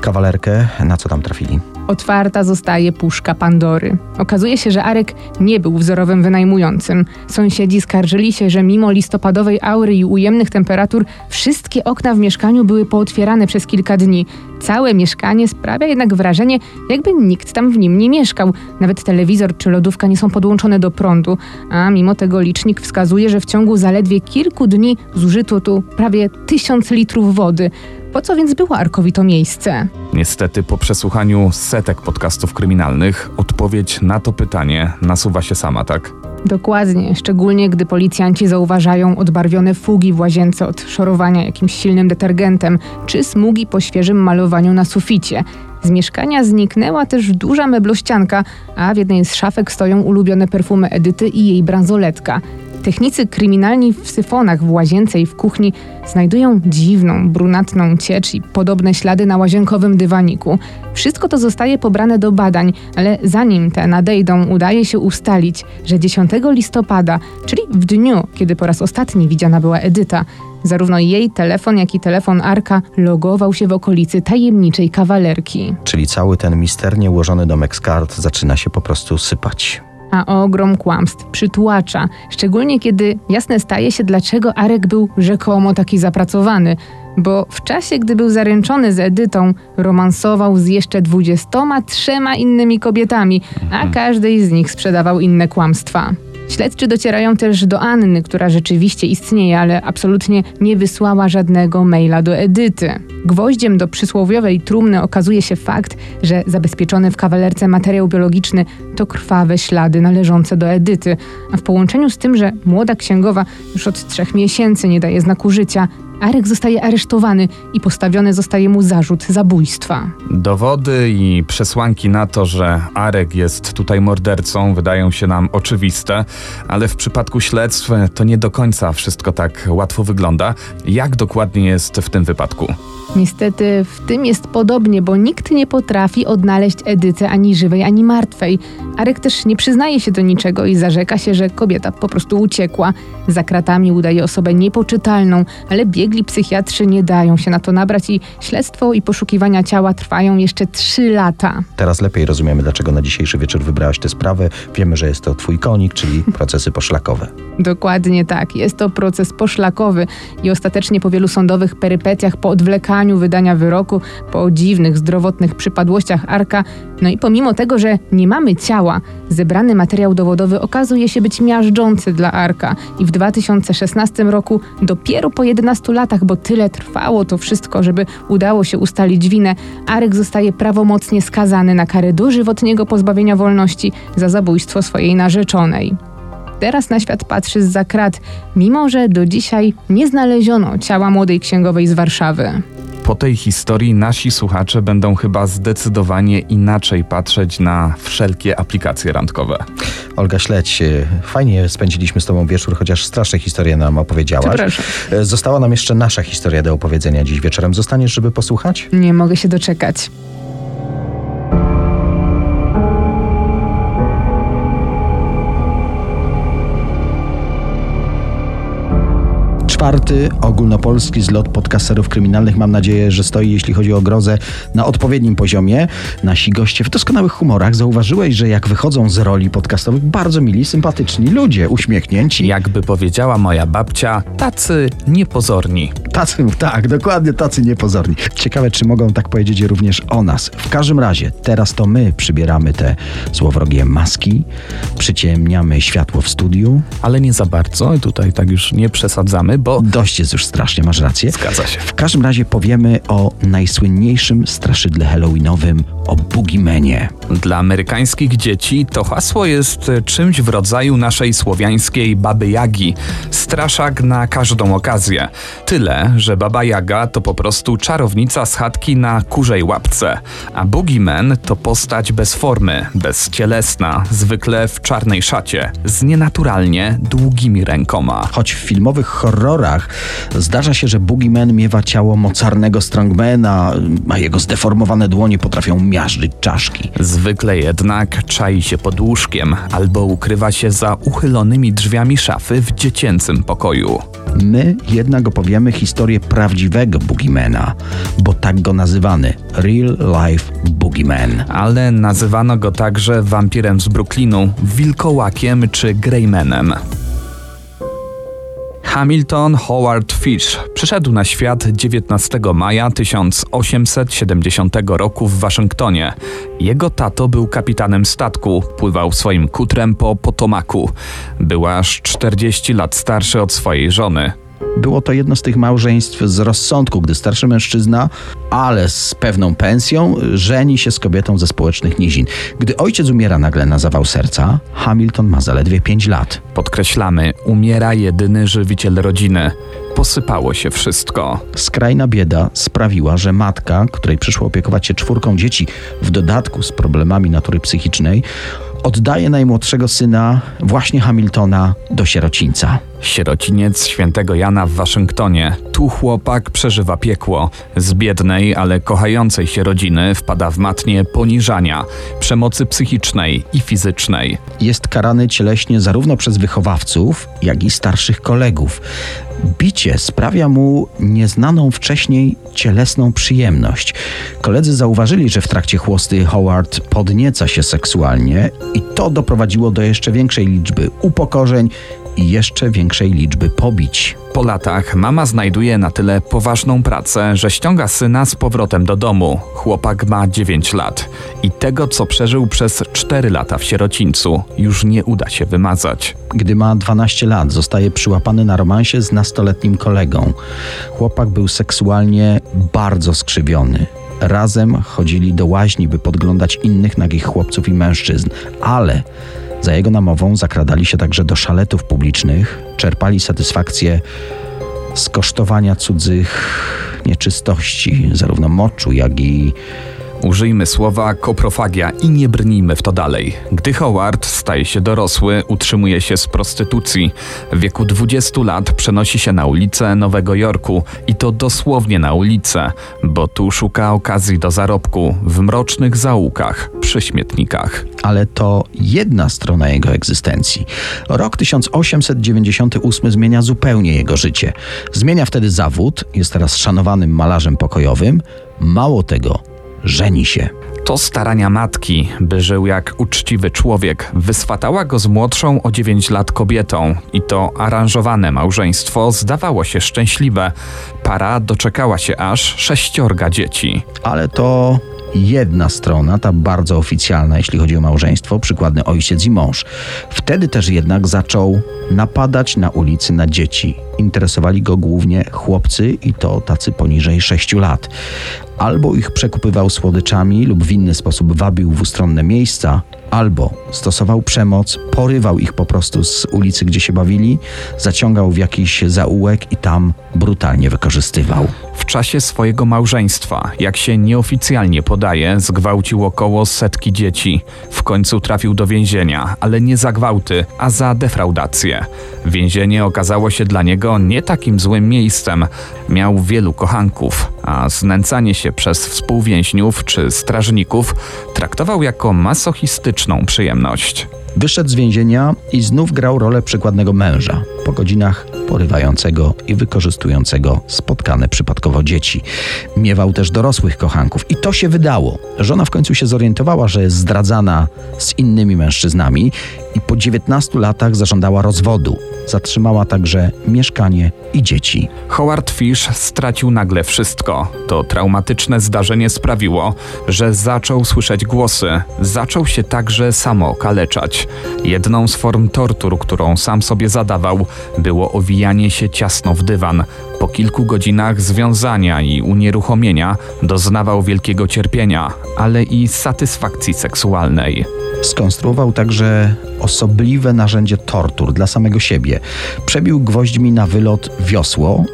kawalerkę, na co tam trafili. Otwarta zostaje puszka Pandory. Okazuje się, że Arek nie był wzorowym wynajmującym. Sąsiedzi skarżyli się, że mimo listopadowej aury i ujemnych temperatur, wszystkie okna w mieszkaniu były pootwierane przez kilka dni. Całe mieszkanie sprawia jednak wrażenie, jakby nikt tam w nim nie mieszkał. Nawet telewizor czy lodówka nie są podłączone do prądu, a mimo tego licznik wskazuje, że w ciągu zaledwie kilku dni zużyto tu prawie tysiąc litrów wody. Po co więc było Arkowi to miejsce? Niestety, po przesłuchaniu setek podcastów kryminalnych, odpowiedź na to pytanie nasuwa się sama, tak? Dokładnie, szczególnie gdy policjanci zauważają odbarwione fugi w łazience od szorowania jakimś silnym detergentem, czy smugi po świeżym malowaniu na suficie. Z mieszkania zniknęła też duża meblościanka, a w jednej z szafek stoją ulubione perfumy Edyty i jej bransoletka. Technicy kryminalni w syfonach w łazience i w kuchni znajdują dziwną, brunatną ciecz i podobne ślady na łazienkowym dywaniku. Wszystko to zostaje pobrane do badań, ale zanim te nadejdą, udaje się ustalić, że 10 listopada, czyli w dniu, kiedy po raz ostatni widziana była Edyta, zarówno jej telefon, jak i telefon Arka logował się w okolicy tajemniczej kawalerki. Czyli cały ten misternie ułożony domek z kart zaczyna się po prostu sypać. A ogrom kłamstw przytłacza, szczególnie kiedy jasne staje się, dlaczego Arek był rzekomo taki zapracowany. Bo w czasie, gdy był zaręczony z Edytą, romansował z jeszcze dwudziestoma trzema innymi kobietami, a każdej z nich sprzedawał inne kłamstwa. Śledczy docierają też do Anny, która rzeczywiście istnieje, ale absolutnie nie wysłała żadnego maila do Edyty. Gwoździem do przysłowiowej trumny okazuje się fakt, że zabezpieczony w kawalerce materiał biologiczny to krwawe ślady należące do Edyty, a w połączeniu z tym, że młoda księgowa już od trzech miesięcy nie daje znaku życia, Arek zostaje aresztowany i postawiony zostaje mu zarzut zabójstwa. Dowody i przesłanki na to, że Arek jest tutaj mordercą, wydają się nam oczywiste, ale w przypadku śledztw to nie do końca wszystko tak łatwo wygląda. Jak dokładnie jest w tym wypadku? Niestety w tym jest podobnie, bo nikt nie potrafi odnaleźć Edyty ani żywej, ani martwej. Arek też nie przyznaje się do niczego i zarzeka się, że kobieta po prostu uciekła. Za kratami udaje osobę niepoczytalną, ale biegli psychiatrzy nie dają się na to nabrać i śledztwo i poszukiwania ciała trwają jeszcze trzy lata. Teraz lepiej rozumiemy, dlaczego na dzisiejszy wieczór wybrałaś tę sprawę. Wiemy, że jest to twój konik, czyli [LAUGHS] procesy poszlakowe. Dokładnie tak. Jest to proces poszlakowy i ostatecznie po wielu sądowych perypetiach, po odwlekaniu wydania wyroku, po dziwnych zdrowotnych przypadłościach Arka, no i pomimo tego, że nie mamy ciała, zebrany materiał dowodowy okazuje się być miażdżący dla Arka i w 2016 roku, dopiero po 11 latach, bo tyle trwało to wszystko, żeby udało się ustalić winę, Arek zostaje prawomocnie skazany na karę dożywotniego pozbawienia wolności za zabójstwo swojej narzeczonej. Teraz na świat patrzy z krat, mimo że do dzisiaj nie znaleziono ciała młodej księgowej z Warszawy. Po tej historii nasi słuchacze będą chyba zdecydowanie inaczej patrzeć na wszelkie aplikacje randkowe. Olga Śledź, e, fajnie spędziliśmy z tobą wieczór, chociaż straszne historie nam opowiedziałaś. E, Została nam jeszcze nasza historia do opowiedzenia dziś wieczorem. Zostaniesz, żeby posłuchać? Nie mogę się doczekać. Czwarty ogólnopolski zlot podcasterów kryminalnych. Mam nadzieję, że stoi, jeśli chodzi o grozę, na odpowiednim poziomie. Nasi goście w doskonałych humorach. Zauważyłeś, że jak wychodzą z roli podcastowych, bardzo mili, sympatyczni ludzie, uśmiechnięci. Jakby powiedziała moja babcia, tacy niepozorni. Tacy, tak, dokładnie tacy niepozorni. Ciekawe, czy mogą tak powiedzieć również o nas. W każdym razie, teraz to my przybieramy te złowrogie maski, przyciemniamy światło w studiu. Ale nie za bardzo, tutaj tak już nie przesadzamy, bo Dość jest już strasznie, masz rację. zgadza się. W każdym razie powiemy o najsłynniejszym straszydle halloweenowym, o Boogiemanie. Dla amerykańskich dzieci to hasło jest czymś w rodzaju naszej słowiańskiej baby Jagi. Straszak na każdą okazję. Tyle, że baba Jaga to po prostu czarownica z chatki na kurzej łapce, a Boogeyman to postać bez formy, bezcielesna, zwykle w czarnej szacie, z nienaturalnie długimi rękoma. Choć w filmowych horrorach zdarza się, że Boogeyman miewa ciało mocarnego strongmana, a jego zdeformowane dłonie potrafią miażdżyć czaszki. Zwykle jednak czai się pod łóżkiem albo ukrywa się za uchylonymi drzwiami szafy w dziecięcym pokoju. My jednak opowiemy historię prawdziwego Boogiemana, bo tak go nazywany Real Life Boogeyman. ale nazywano go także wampirem z Brooklynu, wilkołakiem czy greymanem. Hamilton Howard Fish przyszedł na świat 19 maja 1870 roku w Waszyngtonie. Jego tato był kapitanem statku, pływał swoim kutrem po Potomaku. Był aż 40 lat starszy od swojej żony. Było to jedno z tych małżeństw z rozsądku, gdy starszy mężczyzna, ale z pewną pensją, żeni się z kobietą ze społecznych nizin. Gdy ojciec umiera nagle na zawał serca, Hamilton ma zaledwie 5 lat. Podkreślamy, umiera jedyny żywiciel rodziny. Posypało się wszystko. Skrajna bieda sprawiła, że matka, której przyszło opiekować się czwórką dzieci, w dodatku z problemami natury psychicznej, oddaje najmłodszego syna, właśnie Hamiltona, do sierocińca. Sierociniec świętego Jana w Waszyngtonie. Tu chłopak przeżywa piekło. Z biednej, ale kochającej się rodziny wpada w matnię poniżania, przemocy psychicznej i fizycznej. Jest karany cieleśnie zarówno przez wychowawców, jak i starszych kolegów. Bicie sprawia mu nieznaną wcześniej cielesną przyjemność. Koledzy zauważyli, że w trakcie chłosty Howard podnieca się seksualnie i to doprowadziło do jeszcze większej liczby upokorzeń jeszcze większej liczby pobić. Po latach mama znajduje na tyle poważną pracę, że ściąga syna z powrotem do domu. Chłopak ma 9 lat i tego, co przeżył przez 4 lata w sierocińcu, już nie uda się wymazać. Gdy ma 12 lat, zostaje przyłapany na romansie z nastoletnim kolegą. Chłopak był seksualnie bardzo skrzywiony. Razem chodzili do łaźni, by podglądać innych nagich chłopców i mężczyzn, ale za jego namową zakradali się także do szaletów publicznych, czerpali satysfakcję z kosztowania cudzych nieczystości, zarówno moczu, jak i Użyjmy słowa koprofagia i nie brnijmy w to dalej. Gdy Howard staje się dorosły, utrzymuje się z prostytucji. W wieku 20 lat przenosi się na ulicę Nowego Jorku i to dosłownie na ulicę, bo tu szuka okazji do zarobku w mrocznych zaułkach, przy śmietnikach. ale to jedna strona jego egzystencji. Rok 1898 zmienia zupełnie jego życie. Zmienia wtedy zawód, jest teraz szanowanym malarzem pokojowym. Mało tego, żeni się. To starania matki, by żył jak uczciwy człowiek, wyswatała go z młodszą o 9 lat kobietą i to aranżowane małżeństwo zdawało się szczęśliwe. Para doczekała się aż sześciorga dzieci. Ale to jedna strona, ta bardzo oficjalna, jeśli chodzi o małżeństwo, przykładny ojciec i mąż. Wtedy też jednak zaczął napadać na ulicy na dzieci. Interesowali go głównie chłopcy i to tacy poniżej 6 lat. Albo ich przekupywał słodyczami lub w inny sposób wabił w ustronne miejsca, albo stosował przemoc, porywał ich po prostu z ulicy, gdzie się bawili, zaciągał w jakiś zaułek i tam brutalnie wykorzystywał. W czasie swojego małżeństwa, jak się nieoficjalnie podaje, zgwałcił około setki dzieci. W końcu trafił do więzienia, ale nie za gwałty, a za defraudację. Więzienie okazało się dla niego nie takim złym miejscem. Miał wielu kochanków, a znęcanie się przez współwięźniów czy strażników traktował jako masochistyczną przyjemność. Wyszedł z więzienia i znów grał rolę przykładnego męża. Po godzinach porywającego i wykorzystującego spotkane przypadkowo dzieci. Miewał też dorosłych kochanków i to się wydało. Żona w końcu się zorientowała, że jest zdradzana z innymi mężczyznami i po 19 latach zażądała rozwodu. Zatrzymała także mieszkanie i dzieci. Howard Fish stracił nagle wszystko. To traumatyczne zdarzenie sprawiło, że zaczął słyszeć głosy. Zaczął się także samo kaleczać. Jedną z form tortur, którą sam sobie zadawał, było owijanie się ciasno w dywan. Po kilku godzinach związania i unieruchomienia doznawał wielkiego cierpienia, ale i satysfakcji seksualnej. Skonstruował także osobliwe narzędzie tortur dla samego siebie. Przebił gwoźdźmi na wylot wiosło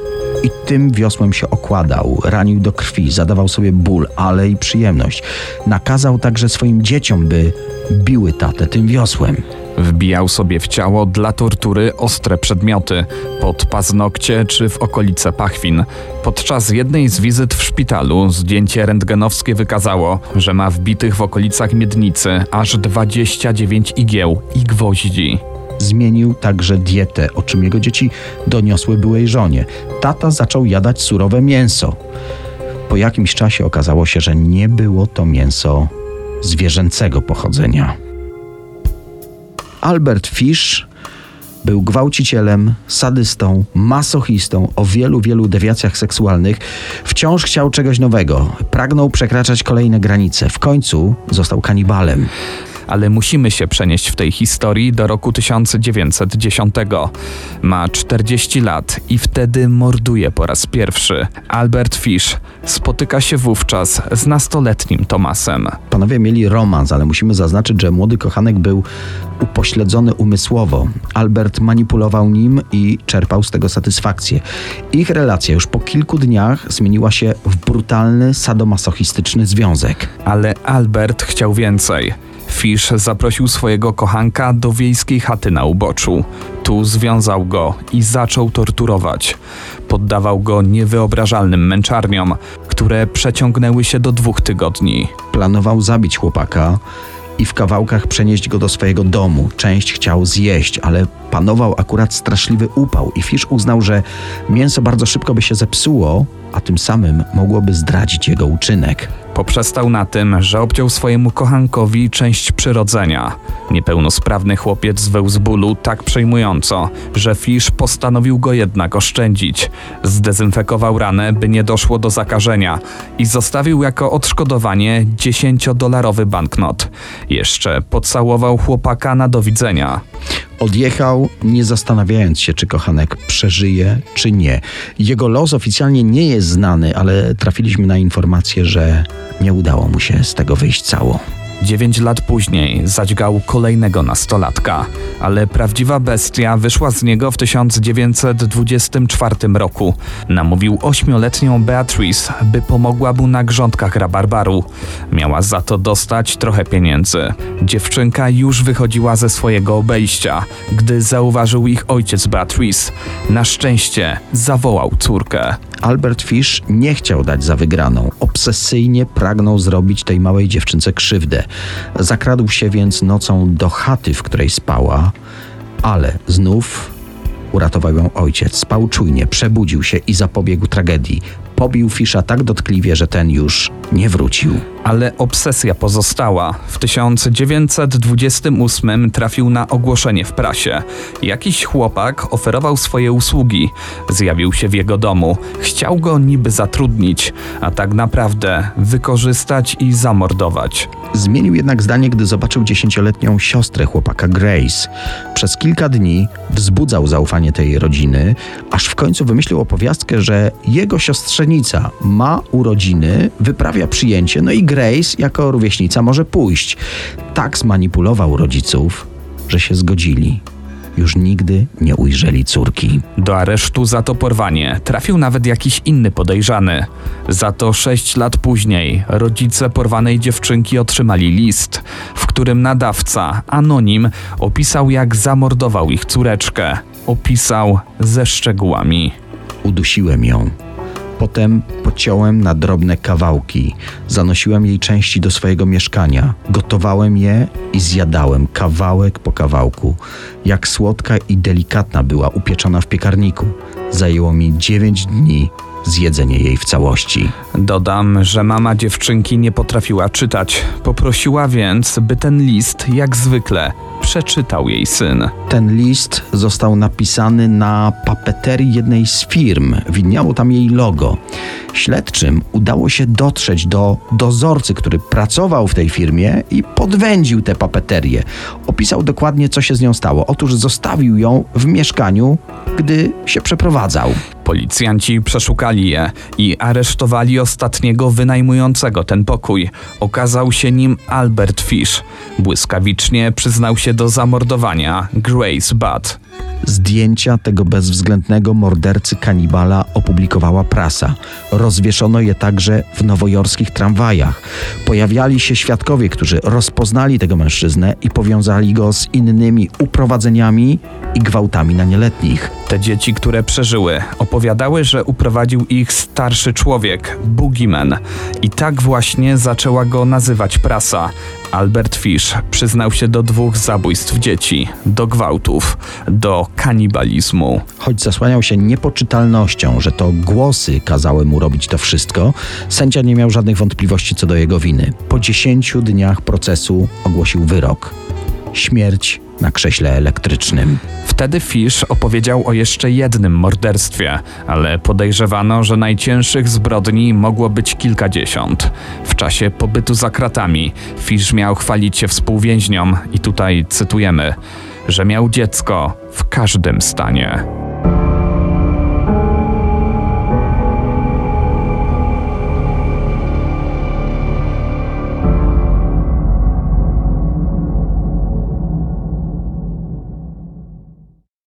i tym wiosłem się okładał, ranił do krwi, zadawał sobie ból, ale i przyjemność. Nakazał także swoim dzieciom, by biły tatę tym wiosłem. Wbijał sobie w ciało dla tortury ostre przedmioty, pod paznokcie czy w okolice pachwin. Podczas jednej z wizyt w szpitalu zdjęcie rentgenowskie wykazało, że ma wbitych w okolicach miednicy aż 29 igieł i gwoździ. Zmienił także dietę, o czym jego dzieci doniosły byłej żonie. Tata zaczął jadać surowe mięso. Po jakimś czasie okazało się, że nie było to mięso zwierzęcego pochodzenia. Albert Fish był gwałcicielem, sadystą, masochistą o wielu, wielu dewiacjach seksualnych. Wciąż chciał czegoś nowego, pragnął przekraczać kolejne granice. W końcu został kanibalem ale musimy się przenieść w tej historii do roku 1910. Ma 40 lat i wtedy morduje po raz pierwszy. Albert Fish spotyka się wówczas z nastoletnim Tomasem. Panowie mieli romans, ale musimy zaznaczyć, że młody kochanek był upośledzony umysłowo. Albert manipulował nim i czerpał z tego satysfakcję. Ich relacja już po kilku dniach zmieniła się w brutalny, sadomasochistyczny związek. Ale Albert chciał więcej. Fish zaprosił swojego kochanka do wiejskiej chaty na uboczu. Tu związał go i zaczął torturować. Poddawał go niewyobrażalnym męczarniom, które przeciągnęły się do dwóch tygodni. Planował zabić chłopaka i w kawałkach przenieść go do swojego domu. Część chciał zjeść, ale panował akurat straszliwy upał i Fish uznał, że mięso bardzo szybko by się zepsuło, a tym samym mogłoby zdradzić jego uczynek. Poprzestał na tym, że obciął swojemu kochankowi część przyrodzenia. Niepełnosprawny chłopiec zweł z bólu tak przejmująco, że Fish postanowił go jednak oszczędzić. Zdezynfekował ranę, by nie doszło do zakażenia i zostawił jako odszkodowanie 10-dolarowy banknot. Jeszcze pocałował chłopaka na do widzenia. Odjechał, nie zastanawiając się, czy kochanek przeżyje, czy nie. Jego los oficjalnie nie jest znany, ale trafiliśmy na informację, że nie udało mu się z tego wyjść cało. Dziewięć lat później zadźgał kolejnego nastolatka, ale prawdziwa bestia wyszła z niego w 1924 roku. Namówił ośmioletnią Beatrice, by pomogła mu na grządkach rabarbaru. Miała za to dostać trochę pieniędzy. Dziewczynka już wychodziła ze swojego obejścia, gdy zauważył ich ojciec Beatrice. Na szczęście zawołał córkę. Albert Fish nie chciał dać za wygraną. Obsesyjnie pragnął zrobić tej małej dziewczynce krzywdę. Zakradł się więc nocą do chaty, w której spała, ale znów uratował ją ojciec. Spał czujnie, przebudził się i zapobiegł tragedii pobił Fisza tak dotkliwie, że ten już nie wrócił. Ale obsesja pozostała. W 1928 trafił na ogłoszenie w prasie. Jakiś chłopak oferował swoje usługi. Zjawił się w jego domu. Chciał go niby zatrudnić, a tak naprawdę wykorzystać i zamordować. Zmienił jednak zdanie, gdy zobaczył dziesięcioletnią siostrę chłopaka Grace. Przez kilka dni wzbudzał zaufanie tej rodziny, aż w końcu wymyślił opowiastkę, że jego siostrze ma urodziny, wyprawia przyjęcie, no i Grace jako rówieśnica może pójść. Tak zmanipulował rodziców, że się zgodzili już nigdy nie ujrzeli córki. Do aresztu za to porwanie trafił nawet jakiś inny podejrzany. Za to sześć lat później rodzice porwanej dziewczynki otrzymali list, w którym nadawca, anonim, opisał jak zamordował ich córeczkę. Opisał ze szczegółami. Udusiłem ją Potem pociąłem na drobne kawałki. Zanosiłem jej części do swojego mieszkania. Gotowałem je i zjadałem kawałek po kawałku. Jak słodka i delikatna była upieczona w piekarniku. Zajęło mi 9 dni zjedzenie jej w całości. Dodam, że mama dziewczynki nie potrafiła czytać. Poprosiła więc, by ten list, jak zwykle, przeczytał jej syn. Ten list został napisany na papeterii jednej z firm. Widniało tam jej logo. Śledczym udało się dotrzeć do dozorcy, który pracował w tej firmie i podwędził tę papeterię. Opisał dokładnie, co się z nią stało. Otóż zostawił ją w mieszkaniu, gdy się przeprowadzał. Policjanci przeszukali je i aresztowali ostatniego wynajmującego ten pokój. Okazał się nim Albert Fish. Błyskawicznie przyznał się do zamordowania Grace Budd. Zdjęcia tego bezwzględnego mordercy kanibala opublikowała prasa. Rozwieszono je także w nowojorskich tramwajach. Pojawiali się świadkowie, którzy rozpoznali tego mężczyznę i powiązali go z innymi uprowadzeniami i gwałtami na nieletnich. Te dzieci, które przeżyły, opowiadały, że uprowadził ich starszy człowiek, Boogeyman. I tak właśnie zaczęła go nazywać prasa. Albert Fish przyznał się do dwóch zabójstw dzieci, do gwałtów, do kanibalizmu. Choć zasłaniał się niepoczytalnością, że to głosy kazały mu robić to wszystko, sędzia nie miał żadnych wątpliwości co do jego winy. Po dziesięciu dniach procesu ogłosił wyrok. Śmierć na krześle elektrycznym. Wtedy Fish opowiedział o jeszcze jednym morderstwie, ale podejrzewano, że najcięższych zbrodni mogło być kilkadziesiąt. W czasie pobytu za kratami Fish miał chwalić się współwięźniom i tutaj cytujemy, że miał dziecko w każdym stanie.